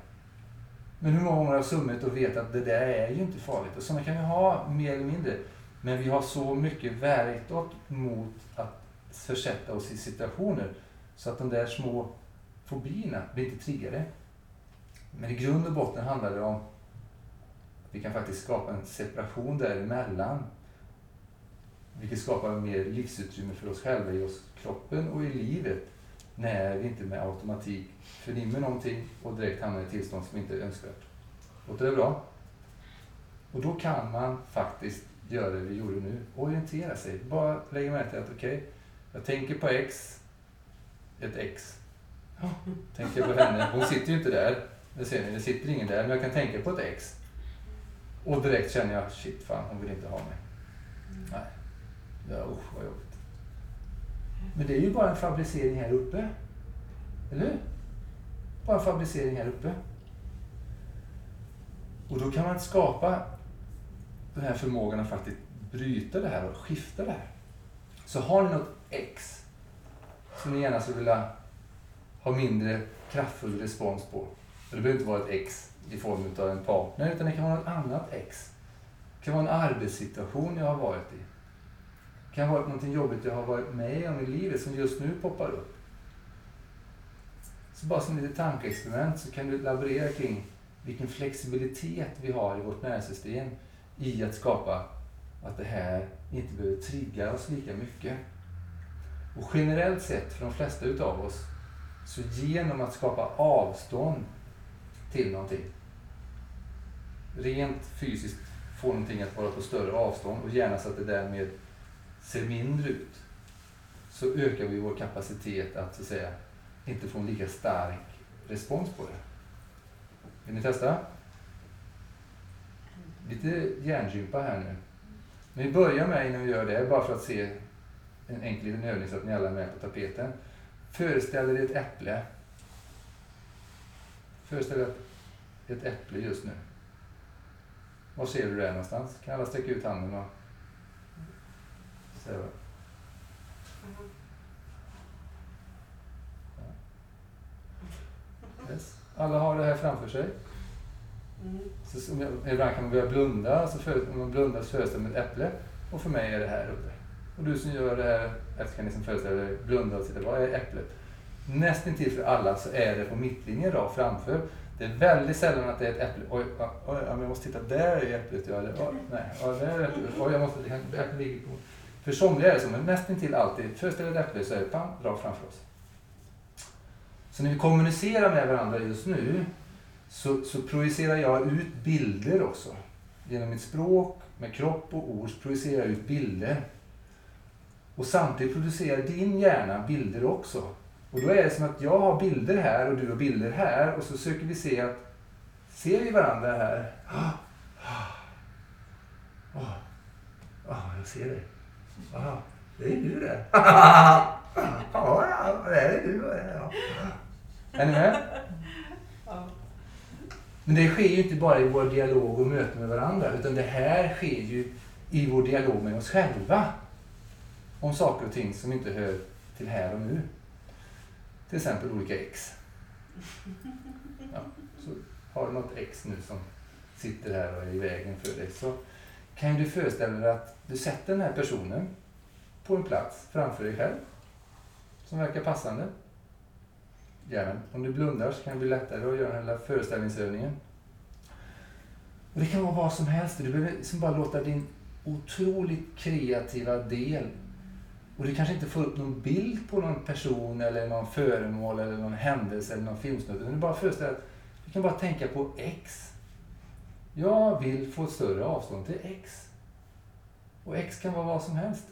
Men hur många gånger har jag summit och vet att det där är ju inte farligt. Och sådana kan vi ha mer eller mindre. Men vi har så mycket verktyg mot att försätta oss i situationer så att de där små fobierna blir inte triggade. Men i grund och botten handlar det om vi kan faktiskt skapa en separation däremellan. Vilket skapar mer livsutrymme för oss själva i oss, kroppen och i livet. När vi inte med automatik förnimmer någonting och direkt hamnar i ett tillstånd som inte är önskvärt. Låter det bra? Och då kan man faktiskt göra det vi gjorde nu. Orientera sig. Bara lägga märke till att okej, jag tänker på X, ett X. Tänker på henne, hon sitter ju inte där. Det ser ni, det sitter ingen där, men jag kan tänka på ett X. Och direkt känner jag, shit fan, hon vill inte ha mig. Nej. Ja, usch vad jobbigt. Men det är ju bara en fabricering här uppe. Eller hur? Bara en fabricering här uppe. Och då kan man skapa den här förmågan att faktiskt bryta det här och skifta det här. Så har ni något X som ni gärna skulle vilja ha mindre kraftfull respons på. Det behöver inte vara ett X i form av en partner, utan det kan vara något annat ex. Det kan vara en arbetssituation jag har varit i. Det kan vara något jobbigt jag har varit med om i livet som just nu poppar upp. Så bara som ett litet tankeexperiment så kan du laborera kring vilken flexibilitet vi har i vårt nervsystem i att skapa att det här inte behöver trigga oss lika mycket. Och generellt sett för de flesta utav oss så genom att skapa avstånd till någonting, rent fysiskt få någonting att vara på större avstånd och gärna så att det därmed ser mindre ut, så ökar vi vår kapacitet att, så att säga, inte få en lika stark respons på det. Vill ni testa? Lite hjärngympa här nu. Men vi börjar med, innan vi gör det, bara för att se en enkel liten övning så att ni alla är med på tapeten. Föreställ er ett äpple. Föreställ er ett äpple just nu. Var ser du det någonstans? Kan alla sträcka ut handen och säga vad? Yes. Alla har det här framför sig. Mm. Så, som jag, ibland kan man börja blunda, så för, om man blundar så föreställer man ett äpple. Och för mig är det här uppe. Och du som gör det här, efter kan ni som föreställer dig, blunda och titta, vad är äpplet? Nästintill för alla så är det på mittlinjen rakt framför. Det är väldigt sällan att det är ett äpple. Oj, oj, oj jag måste titta, där är äpplet. Ja, eller, oj, nej, ja, där är äpplet. Oj, jag måste, äpplet ligger på. För somliga är det så, men nästintill alltid, föreställer ett äpple så är det pam, rakt framför oss. Så när vi kommunicerar med varandra just nu så, så projicerar jag ut bilder också. Genom mitt språk, med kropp och ord, projicerar jag ut bilder. Och samtidigt producerar din hjärna bilder också. Och då är det som att jag har bilder här och du har bilder här och så söker vi se att, ser vi varandra här? Åh, oh, oh, jag ser dig. Ah, det är du det. Ja, <laughs> ja, det är du. Ja. Är ni med? Men det sker ju inte bara i vår dialog och möte med varandra, utan det här sker ju i vår dialog med oss själva. Om saker och ting som inte hör till här och nu. Till exempel olika ex. Ja, så har du något ex nu som sitter här och är i vägen för dig så kan du föreställa dig att du sätter den här personen på en plats framför dig själv som verkar passande. Gärna. Om du blundar så kan det bli lättare att göra den här föreställningsövningen. Och det kan vara vad som helst. Du behöver liksom bara låta din otroligt kreativa del och du kanske inte får upp någon bild på någon person eller någon föremål eller någon händelse eller någon filmsnutt. Utan du bara föreställer att du kan bara tänka på X. Jag vill få ett större avstånd till X. Och X kan vara vad som helst.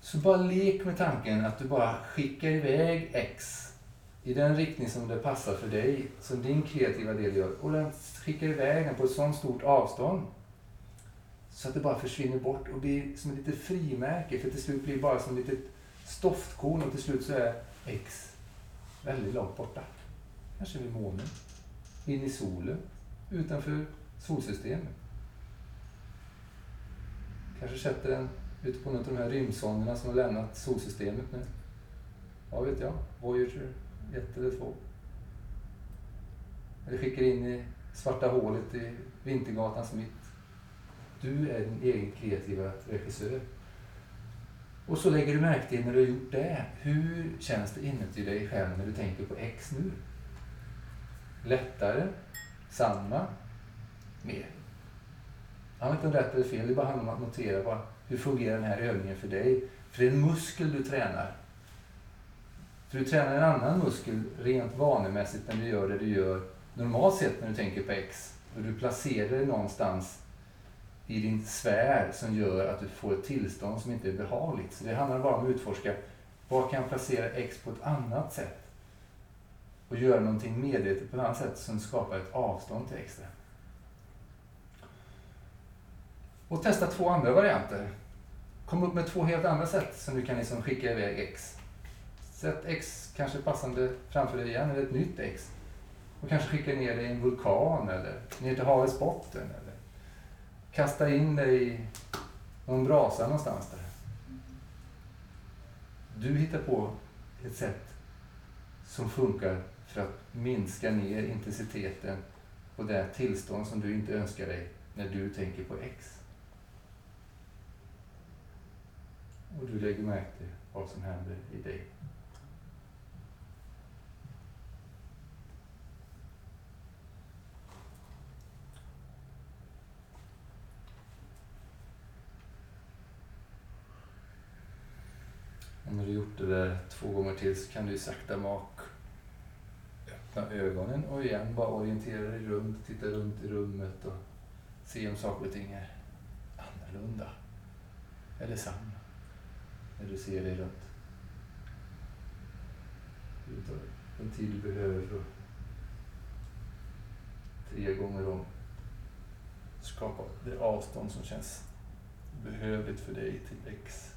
Så bara lek med tanken att du bara skickar iväg X i den riktning som det passar för dig, som din kreativa del gör. Och den skickar iväg den på ett sådant stort avstånd. Så att det bara försvinner bort och blir som ett litet frimärke. För till slut blir det bara som ett litet stoftkorn och till slut så är X väldigt långt borta. Kanske vid månen. In i solen. Utanför solsystemet. Kanske sätter den ute på något av de här rymdsonderna som har lämnat solsystemet nu. Vad vet jag? Voyager 1 eller 2. Eller skickar in i svarta hålet i Vintergatans mitt. Du är din egen kreativa regissör. Och så lägger du märke till när du har gjort det. Hur känns det inuti dig själv när du tänker på X nu? Lättare? Samma? Mer? Det handlar inte om rätt eller fel, det bara handlar om att notera bara, hur fungerar den här övningen för dig. För det är en muskel du tränar. För du tränar en annan muskel rent vanemässigt när du gör det du gör normalt sett när du tänker på X. Och du placerar dig någonstans i din sfär som gör att du får ett tillstånd som inte är behagligt. Så det handlar bara om att utforska, var kan jag placera X på ett annat sätt? Och göra någonting medvetet på ett annat sätt som skapar ett avstånd till X. Och testa två andra varianter. Kom upp med två helt andra sätt som du kan liksom skicka iväg X. Sätt X kanske passande framför dig igen, eller ett nytt X. Och kanske skicka ner det i en vulkan eller ner till havets botten. Eller kasta in dig i någon brasa någonstans där. Du hittar på ett sätt som funkar för att minska ner intensiteten på det tillstånd som du inte önskar dig när du tänker på X. Och du lägger märke till vad som händer i dig. När du gjort det där två gånger till så kan du sakta mak öppna ögonen och igen bara orientera dig runt, titta runt i rummet och se om saker och ting är annorlunda eller samma när du ser dig runt. Du tar den tid du behöver för tre gånger om skapa det avstånd som känns behövligt för dig till X.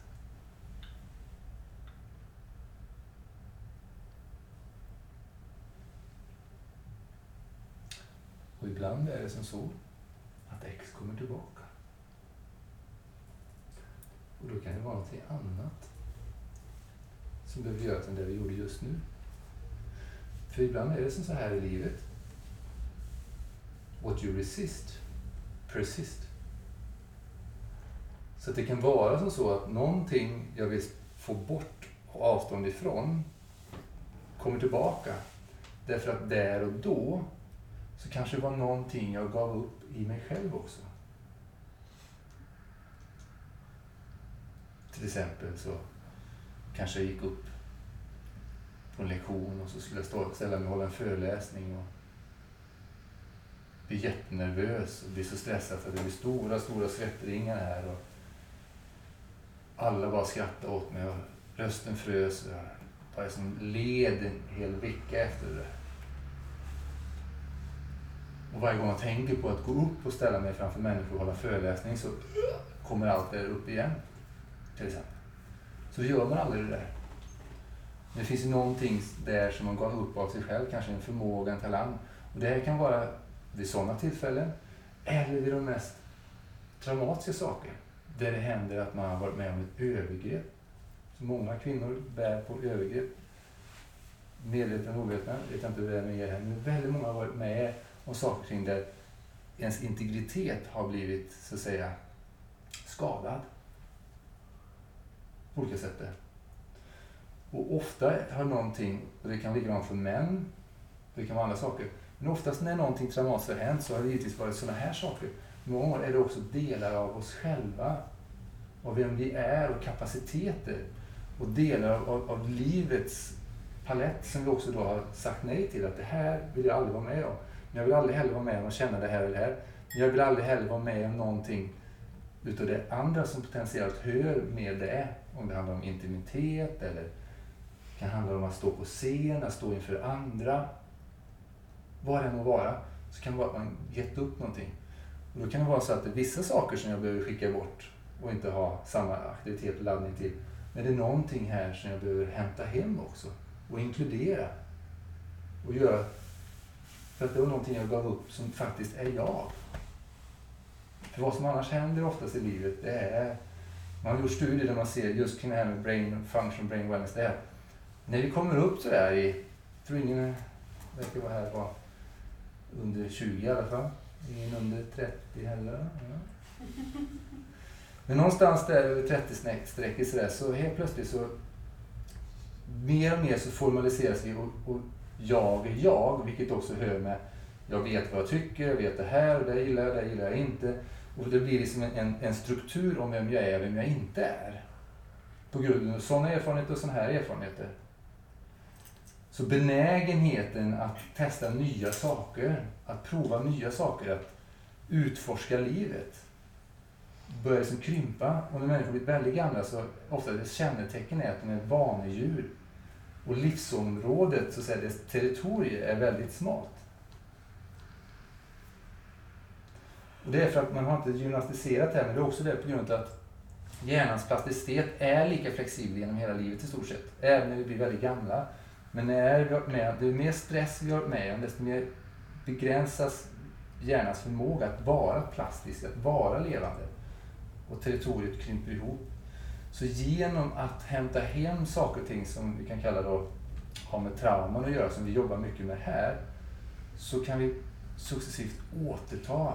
ibland är det som så att X kommer tillbaka. Och då kan det vara någonting annat som behöver göras än det vi gjorde just nu. För ibland är det som så här i livet. What you resist, persist. Så att det kan vara som så att någonting jag vill få bort och avstånd ifrån kommer tillbaka. Därför att där och då så kanske det var någonting jag gav upp i mig själv också. Till exempel så kanske jag gick upp på en lektion och så skulle jag stå, ställa mig och hålla en föreläsning och bli jättenervös och bli så stressad att det blir stora, stora svettringar här och alla bara skrattade åt mig och rösten frös och jag bara som led en hel vecka efter det. Och varje gång jag tänker på att gå upp och ställa mig framför människor och hålla föreläsning så kommer allt det där upp igen. Till exempel. Så gör man aldrig det där. Men det finns ju någonting där som man gav upp av sig själv, kanske en förmåga, en talang. Och det här kan vara vid sådana tillfällen eller vid de mest traumatiska saker. Där det händer att man har varit med om ett övergrepp. Så många kvinnor bär på övergrepp. Medvetna och omedvetna, vet jag inte hur det är med er här, men väldigt många har varit med om saker kring där ens integritet har blivit, så att säga, skadad. På olika sätt. Och ofta har någonting, och det kan vara likadant för män, det kan vara andra saker, men oftast när någonting traumatiskt har hänt så har det givetvis varit sådana här saker. Många gånger är det också delar av oss själva, av vem vi är och kapaciteter och delar av, av livets palett som vi också då har sagt nej till. Att det här vill jag aldrig vara med om. Men jag vill aldrig heller vara med om att känna det här eller det här. Men jag vill aldrig heller vara med om någonting utav det andra som potentiellt hör med det. Om det handlar om intimitet eller det kan handla om att stå på scen, att stå inför andra. Vad det än må vara, så kan det vara att man gett upp någonting. Och då kan det vara så att det är vissa saker som jag behöver skicka bort och inte ha samma aktivitet och laddning till. Men det är någonting här som jag behöver hämta hem också och inkludera och göra. För att det var någonting jag gav upp som faktiskt är jag. För vad som annars händer oftast i livet, det är... Man har gjort studier där man ser just kring det här med brain function, brain wellness. Det är när vi kommer upp sådär i... Jag tror ingen verkar vara här var under 20 i alla fall. Ingen under 30 heller. Ja. Men någonstans där över 30-strecket sådär, så helt plötsligt så mer och mer så formaliseras vi och, och jag är jag, vilket också hör med jag vet vad jag tycker, jag vet det här, det gillar jag, det gillar jag inte. Och det blir liksom en, en struktur om vem jag är och vem jag inte är. På grund av sådana erfarenheter och sådana här erfarenheter. Så benägenheten att testa nya saker, att prova nya saker, att utforska livet börjar liksom krympa. Och när människor blir väldigt gamla så ofta det kännetecken är att de är vanedjur. Och livsområdet, så att säga, dess territorium är väldigt smalt. Och det är för att man har inte gymnastiserat det här, men det är också det på grund av att hjärnans plasticitet är lika flexibel genom hela livet i stort sett. Även när vi blir väldigt gamla. Men när vi har med, ju mer stress vi har med om, desto mer begränsas hjärnans förmåga att vara plastisk, att vara levande. Och territoriet krymper ihop. Så genom att hämta hem saker och ting som vi kan kalla då har med trauman att göra, som vi jobbar mycket med här, så kan vi successivt återta,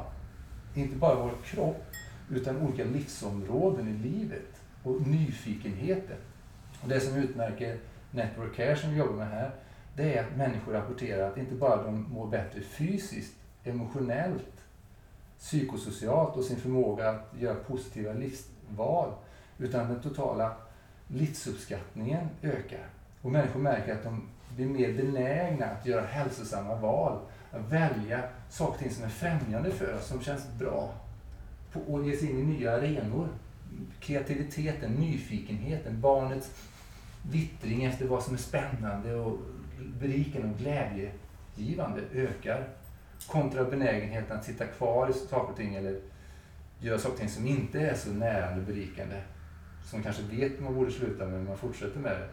inte bara vår kropp, utan olika livsområden i livet och nyfikenheten. Och det som utmärker Network Care som vi jobbar med här, det är att människor rapporterar att inte bara de mår bättre fysiskt, emotionellt, psykosocialt och sin förmåga att göra positiva livsval, utan den totala livsuppskattningen ökar. Och människor märker att de blir mer benägna att göra hälsosamma val, att välja saker och ting som är främjande för oss, som känns bra. Och ge sig in i nya arenor. Kreativiteten, nyfikenheten, barnets vittring efter vad som är spännande och berikande och glädjegivande ökar. Kontra benägenheten att sitta kvar i saker och ting eller göra saker och ting som inte är så närande och berikande. Som kanske vet man borde sluta med, men man fortsätter med det.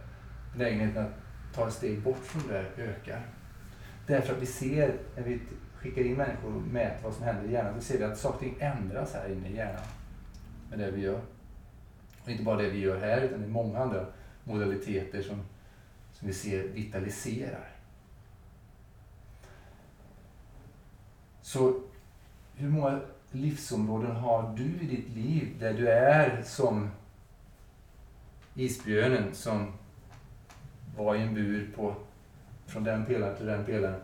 Benägenheten att ta ett steg bort från det där ökar. Därför att vi ser, när vi skickar in människor och mäter vad som händer i hjärnan, så ser vi att saker och ting ändras här inne i hjärnan. Med det vi gör. Och inte bara det vi gör här, utan det är många andra modaliteter som, som vi ser vitaliserar. Så hur många livsområden har du i ditt liv där du är som isbjörnen som var i en bur på, från den pelaren till den pelaren.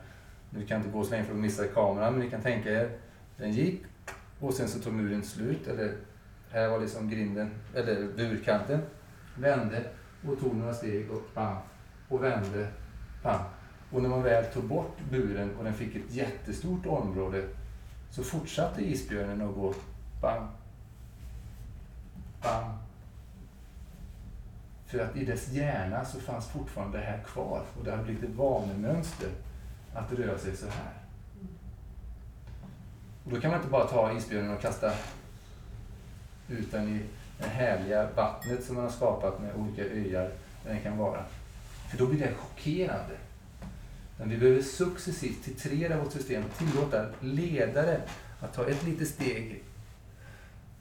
Nu kan inte gå så länge för att missa kameran, men ni kan tänka er, den gick och sen så tog muren slut, eller här var liksom grinden, eller burkanten, vände och tog några steg och bam, och vände, bam. Och när man väl tog bort buren och den fick ett jättestort område så fortsatte isbjörnen att gå bam, bam. För att i dess hjärna så fanns fortfarande det här kvar och det hade blivit ett vanemönster att röra sig så här. Och då kan man inte bara ta isbjörnen och kasta ut den i det härliga vattnet som man har skapat med olika öar där den kan vara. För då blir det chockerande. Men vi behöver successivt titrera vårt system och tillåta ledare att ta ett litet steg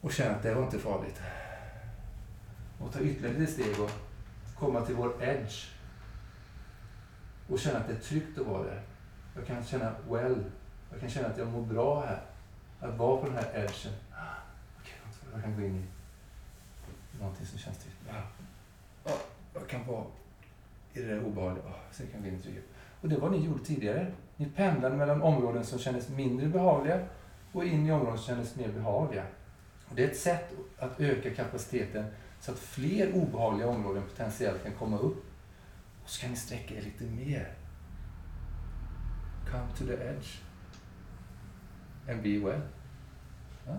och känna att det var inte farligt. Och ta ytterligare ett steg och komma till vår edge. Och känna att det är tryggt att vara där. Jag kan känna well. Jag kan känna att jag mår bra här. Att vara på den här edgen. Ah, jag kan gå in i någonting som känns tryggt. Ja. Jag kan vara i det där obehagliga. Sen kan jag gå in i trygghet. Och det var ni gjorde tidigare. Ni pendlade mellan områden som kändes mindre behagliga och in i områden som kändes mer behagliga. Och det är ett sätt att öka kapaciteten så att fler obehagliga områden potentiellt kan komma upp. Och så kan ni sträcka er lite mer. Come to the edge. And be well. Ja?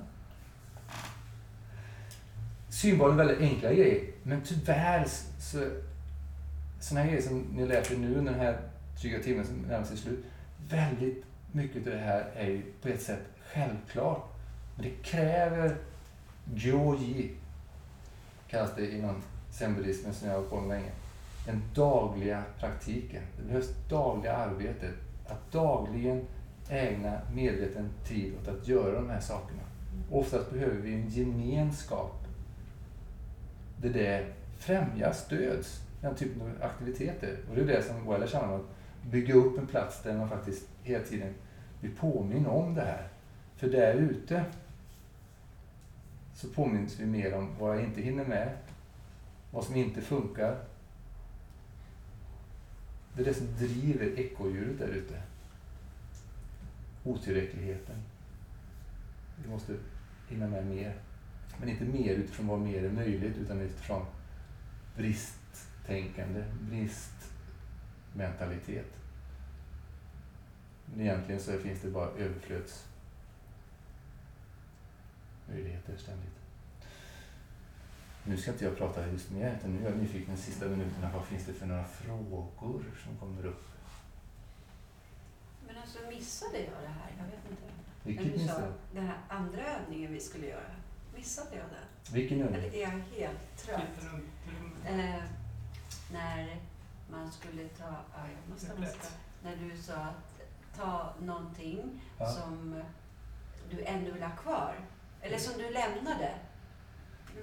Synbarn är väldigt enkla grejer, men tyvärr så sådana här grejer som ni läser nu under den här trygga timmen som närmar sig slut. Väldigt mycket av det här är ju på ett sätt självklart. Men det kräver gyoji, kallas det inom zenbuddismen som jag har hållit på med länge. Den dagliga praktiken. Det behövs dagliga arbetet. Att dagligen ägna medveten tid åt att göra de här sakerna. Oftast behöver vi en gemenskap där det främjas, stöds, den typen av aktiviteter. Och det är det som Wellers handlar om bygga upp en plats där man faktiskt hela tiden blir påminn om det här. För där ute så påminns vi mer om vad jag inte hinner med, vad som inte funkar. Det är det som driver ekorrhjulet där ute. Otillräckligheten. Vi måste hinna med mer. Men inte mer utifrån vad mer är möjligt, utan utifrån bristtänkande, bristmentalitet. Men egentligen så finns det bara överflöds möjligheter ständigt. Nu ska inte jag prata just mer, utan nu är jag nyfiken de sista minuterna. Vad finns det för några frågor som kommer upp? Men alltså missade jag det här? Jag vet inte. Vilket När du sa missade den här andra övningen vi skulle göra. Missade jag den? Vilken Eller övning? är jag helt trött? Eh, när man skulle ta... Ja, jag måste nästa. När du sa att ta någonting Ja. som du ändå vill ha kvar. Eller som du lämnade.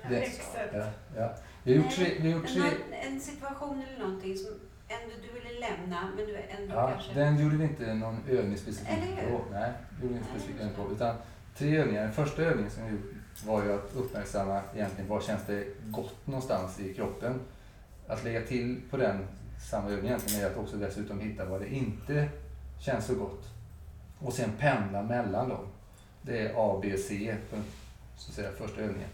Det-. Ja, ja. Vi har gjort tre... Vi har gjort tre en situation eller någonting som ändå du ville lämna, men du ändå ja, kanske... den gjorde vi inte någon övning specifikt på. Nej, det gjorde vi inte Nej, specifikt just det. på. Utan tre övningar. Den första övningen som vi gjorde var ju att uppmärksamma egentligen var känns det gott någonstans i kroppen. Att lägga till på den samma övning egentligen är att också dessutom hitta vad det inte känns så gott. Och sen pendla mellan dem. Det är A, B, C på så att säga, första övningen.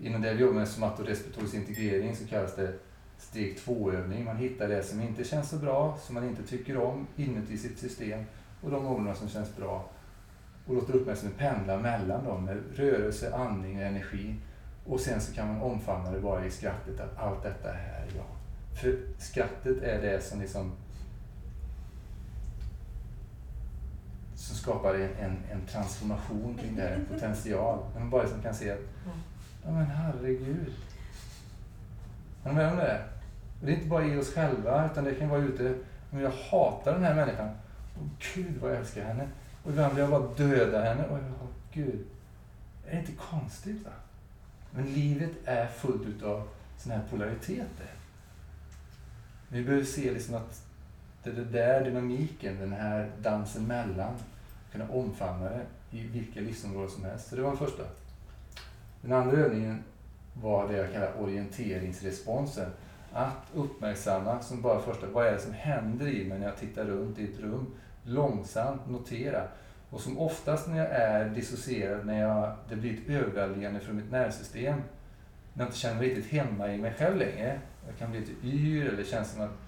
Inom det vi jobbar med somatorespektorisk integrering så kallas det steg 2-övning. Man hittar det som inte känns så bra, som man inte tycker om inuti sitt system och de områden som känns bra. Och låter uppmärksamheten pendla mellan dem med rörelse, andning och energi. Och sen så kan man omfamna det bara i skrattet att allt detta är jag. För skrattet är det som liksom som skapar en, en, en transformation kring det här, en potential. Man bara liksom kan se att, ja men herregud. Är ni med om det? Det är inte bara i oss själva, utan det kan vara ute, men jag hatar den här människan. Åh gud vad jag älskar henne. Och ibland vill jag bara döda henne. Och jag, åh gud. Är det inte konstigt va? Men livet är fullt utav sådana här polariteter. Vi behöver se liksom att det är där dynamiken, den här dansen mellan, kunna omfamna det i vilka livsområden som helst. Så det var den första. Den andra övningen var det jag kallar orienteringsresponsen. Att uppmärksamma, som bara första, vad är det som händer i mig när jag tittar runt i ett rum? Långsamt notera. Och som oftast när jag är dissocierad, när jag, det blir ett överväldigande från mitt nervsystem, när jag inte känner mig riktigt hemma i mig själv längre. Jag kan bli lite yr eller känns som att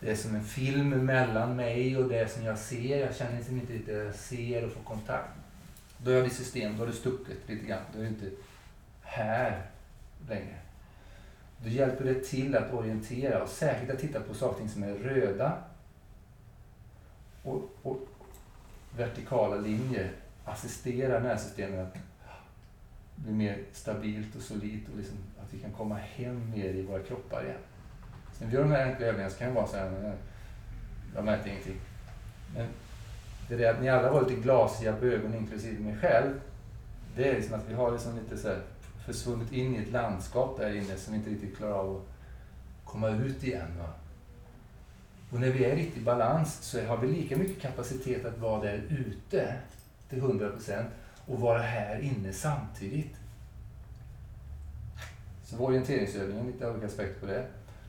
det är som en film mellan mig och det som jag ser. Jag känner liksom inte riktigt att jag ser och får kontakt. Då är jag system, då har det stuckit lite grann. Då är det inte här längre. Då hjälper det till att orientera och särskilt att titta på saker som är röda och, och vertikala linjer assisterar nervsystemet att bli mer stabilt och solidt och liksom att vi kan komma hem mer i våra kroppar igen. När vi gör de här enkla övningarna så kan det vara så här, jag märkte ingenting. Men det är det att ni alla var lite glasiga på ögonen, inklusive mig själv. Det är liksom att vi har liksom lite så här försvunnit in i ett landskap där inne som vi inte riktigt klarar av att komma ut igen. Va? Och när vi är riktigt i balans så har vi lika mycket kapacitet att vara där ute till 100% och vara här inne samtidigt. Så orienteringsövningen, lite olika aspekter på det.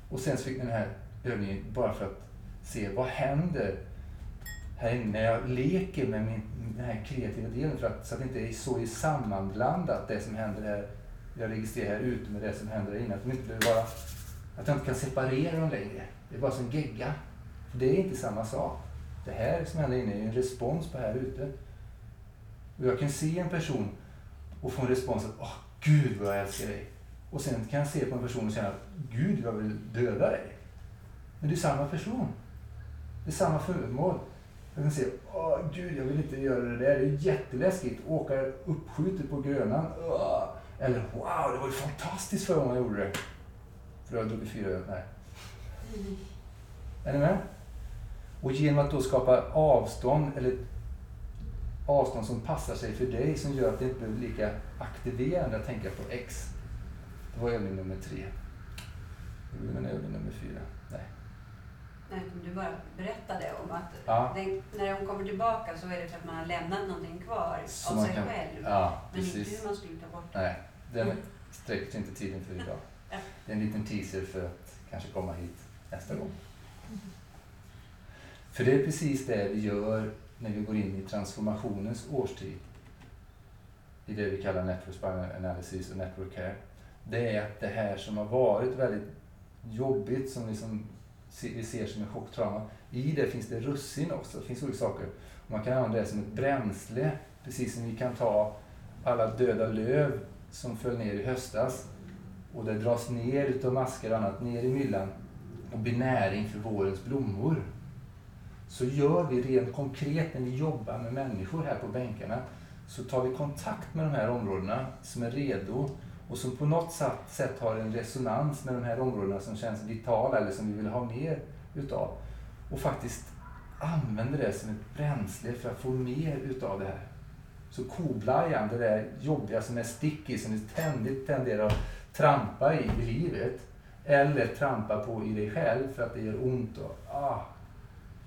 Och sen så fick ni den här övningen bara för att se vad händer här inne när jag leker med min, den här kreativa delen för att, så att det inte är så sammanblandat det som händer här, jag registrerar här ute med det som händer här inne. Att, inte bara, att jag inte kan separera dem längre. Det är bara som gegga. För det är inte samma sak. Det här som händer inne är en respons på här ute. Och jag kan se en person och få en respons att åh gud vad jag älskar dig. Och sen kan jag se på en person och känna att gud jag vill döda dig. Men det är samma person. Det är samma föremål. Jag kan se, åh gud jag vill inte göra det där, det är jätteläskigt. Åka uppskjutet på Grönan. Åh. Eller wow, det var ju fantastiskt förra gången jag gjorde det. För jag har druckit fyra öl. Nej. Är ni med? Och genom att då skapa avstånd, eller avstånd som passar sig för dig, som gör att det inte blir lika aktiverande att tänka på X. Det var övning nummer tre. Men övning nummer fyra. Nej. Nej, du bara berättade om att Ja. den, när hon kommer tillbaka så är det för att man har lämnat någonting kvar Så av sig kan- själv. Ja, men inte precis. hur man skulle ta bort det. Nej, den sträcker sig inte tiden för idag. Ja. Det är en liten teaser för att kanske komma hit nästa gång. För det är precis det vi gör när vi går in i transformationens årstid. I det vi kallar Network Spinal Analysis och Network Care. Det är att det här som har varit väldigt jobbigt, som liksom vi ser som en chocktrauma. I det finns det russin också. Det finns olika saker. Man kan använda det som ett bränsle. Precis som vi kan ta alla döda löv som föll ner i höstas och det dras ner utav maskar och annat ner i myllan och blir näring för vårens blommor. Så gör vi rent konkret när vi jobbar med människor här på bänkarna så tar vi kontakt med de här områdena som är redo och som på något sätt- sätt har en resonans med de här områdena som känns vitala eller som vi vill ha mer utav. Och faktiskt använder det som ett bränsle för att få mer utav det här. Så koblajan, det där jobbiga som är sticky, som vi ständigt tenderar att trampa i i livet. Eller trampa på i dig själv för att det gör ont. Och, ah.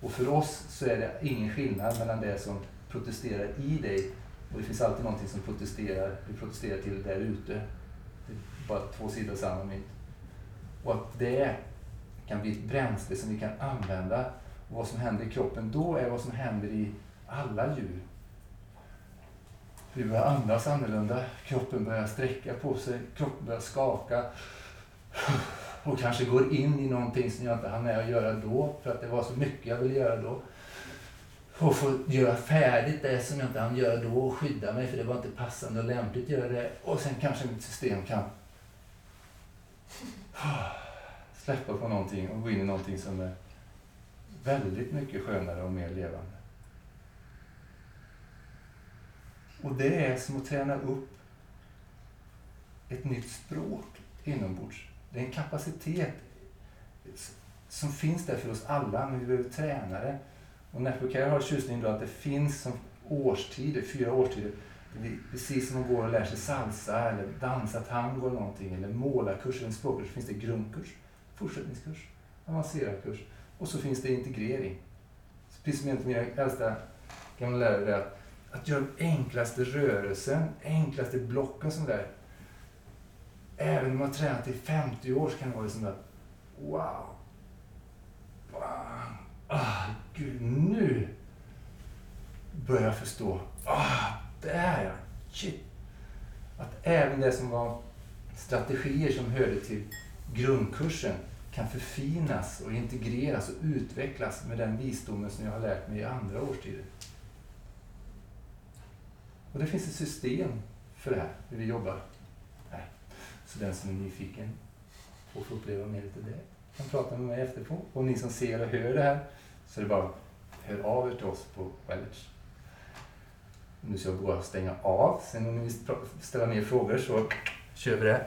och för oss så är det ingen skillnad mellan det som protesterar i dig och det finns alltid någonting som protesterar, du protesterar till där ute. Bara två sidor samma mynt. Och att det kan bli ett bränsle som vi kan använda. Och vad som händer i kroppen då är vad som händer i alla djur. Vi börjar andas annorlunda, kroppen börjar sträcka på sig, kroppen börjar skaka. Och kanske går in i någonting som jag inte hann med att göra då, för att det var så mycket jag ville göra då. Och få göra färdigt det som jag inte hann göra då och skydda mig för det var inte passande och lämpligt att göra det. Och sen kanske mitt system kan släppa på någonting och gå in i någonting som är väldigt mycket skönare och mer levande. Och det är som att träna upp ett nytt språk inombords. Det är en kapacitet som finns där för oss alla, men vi behöver träna det. Och Nepocare har tjusningen då att det finns som årstider, fyra årstider. Det är Precis som man går och lär sig salsa eller dansa tango eller någonting, eller målarkurs eller en språkkurs, finns det grundkurs, fortsättningskurs, avancerad kurs och så finns det integrering. Så precis som egentligen av mina äldsta gamla lärare är att, att göra den enklaste rörelsen, enklaste blocken som där. Även om man har tränat i 50 år så kan det vara liksom där, wow, wow, ah, gud nu börjar jag förstå. Ah, där ja, shit. Att även det som var strategier som hörde till grundkursen kan förfinas och integreras och utvecklas med den visdomen som jag har lärt mig i andra årstider. Och det finns ett system för det här, hur vi jobbar här. Så den som är nyfiken och får uppleva mer utav det kan prata med mig efterpå. Och ni som ser och hör det här så är det bara hör av er till oss på Wellage. Nu ska jag bara stänga av. Sen om ni vill ställa mer frågor så kör vi det.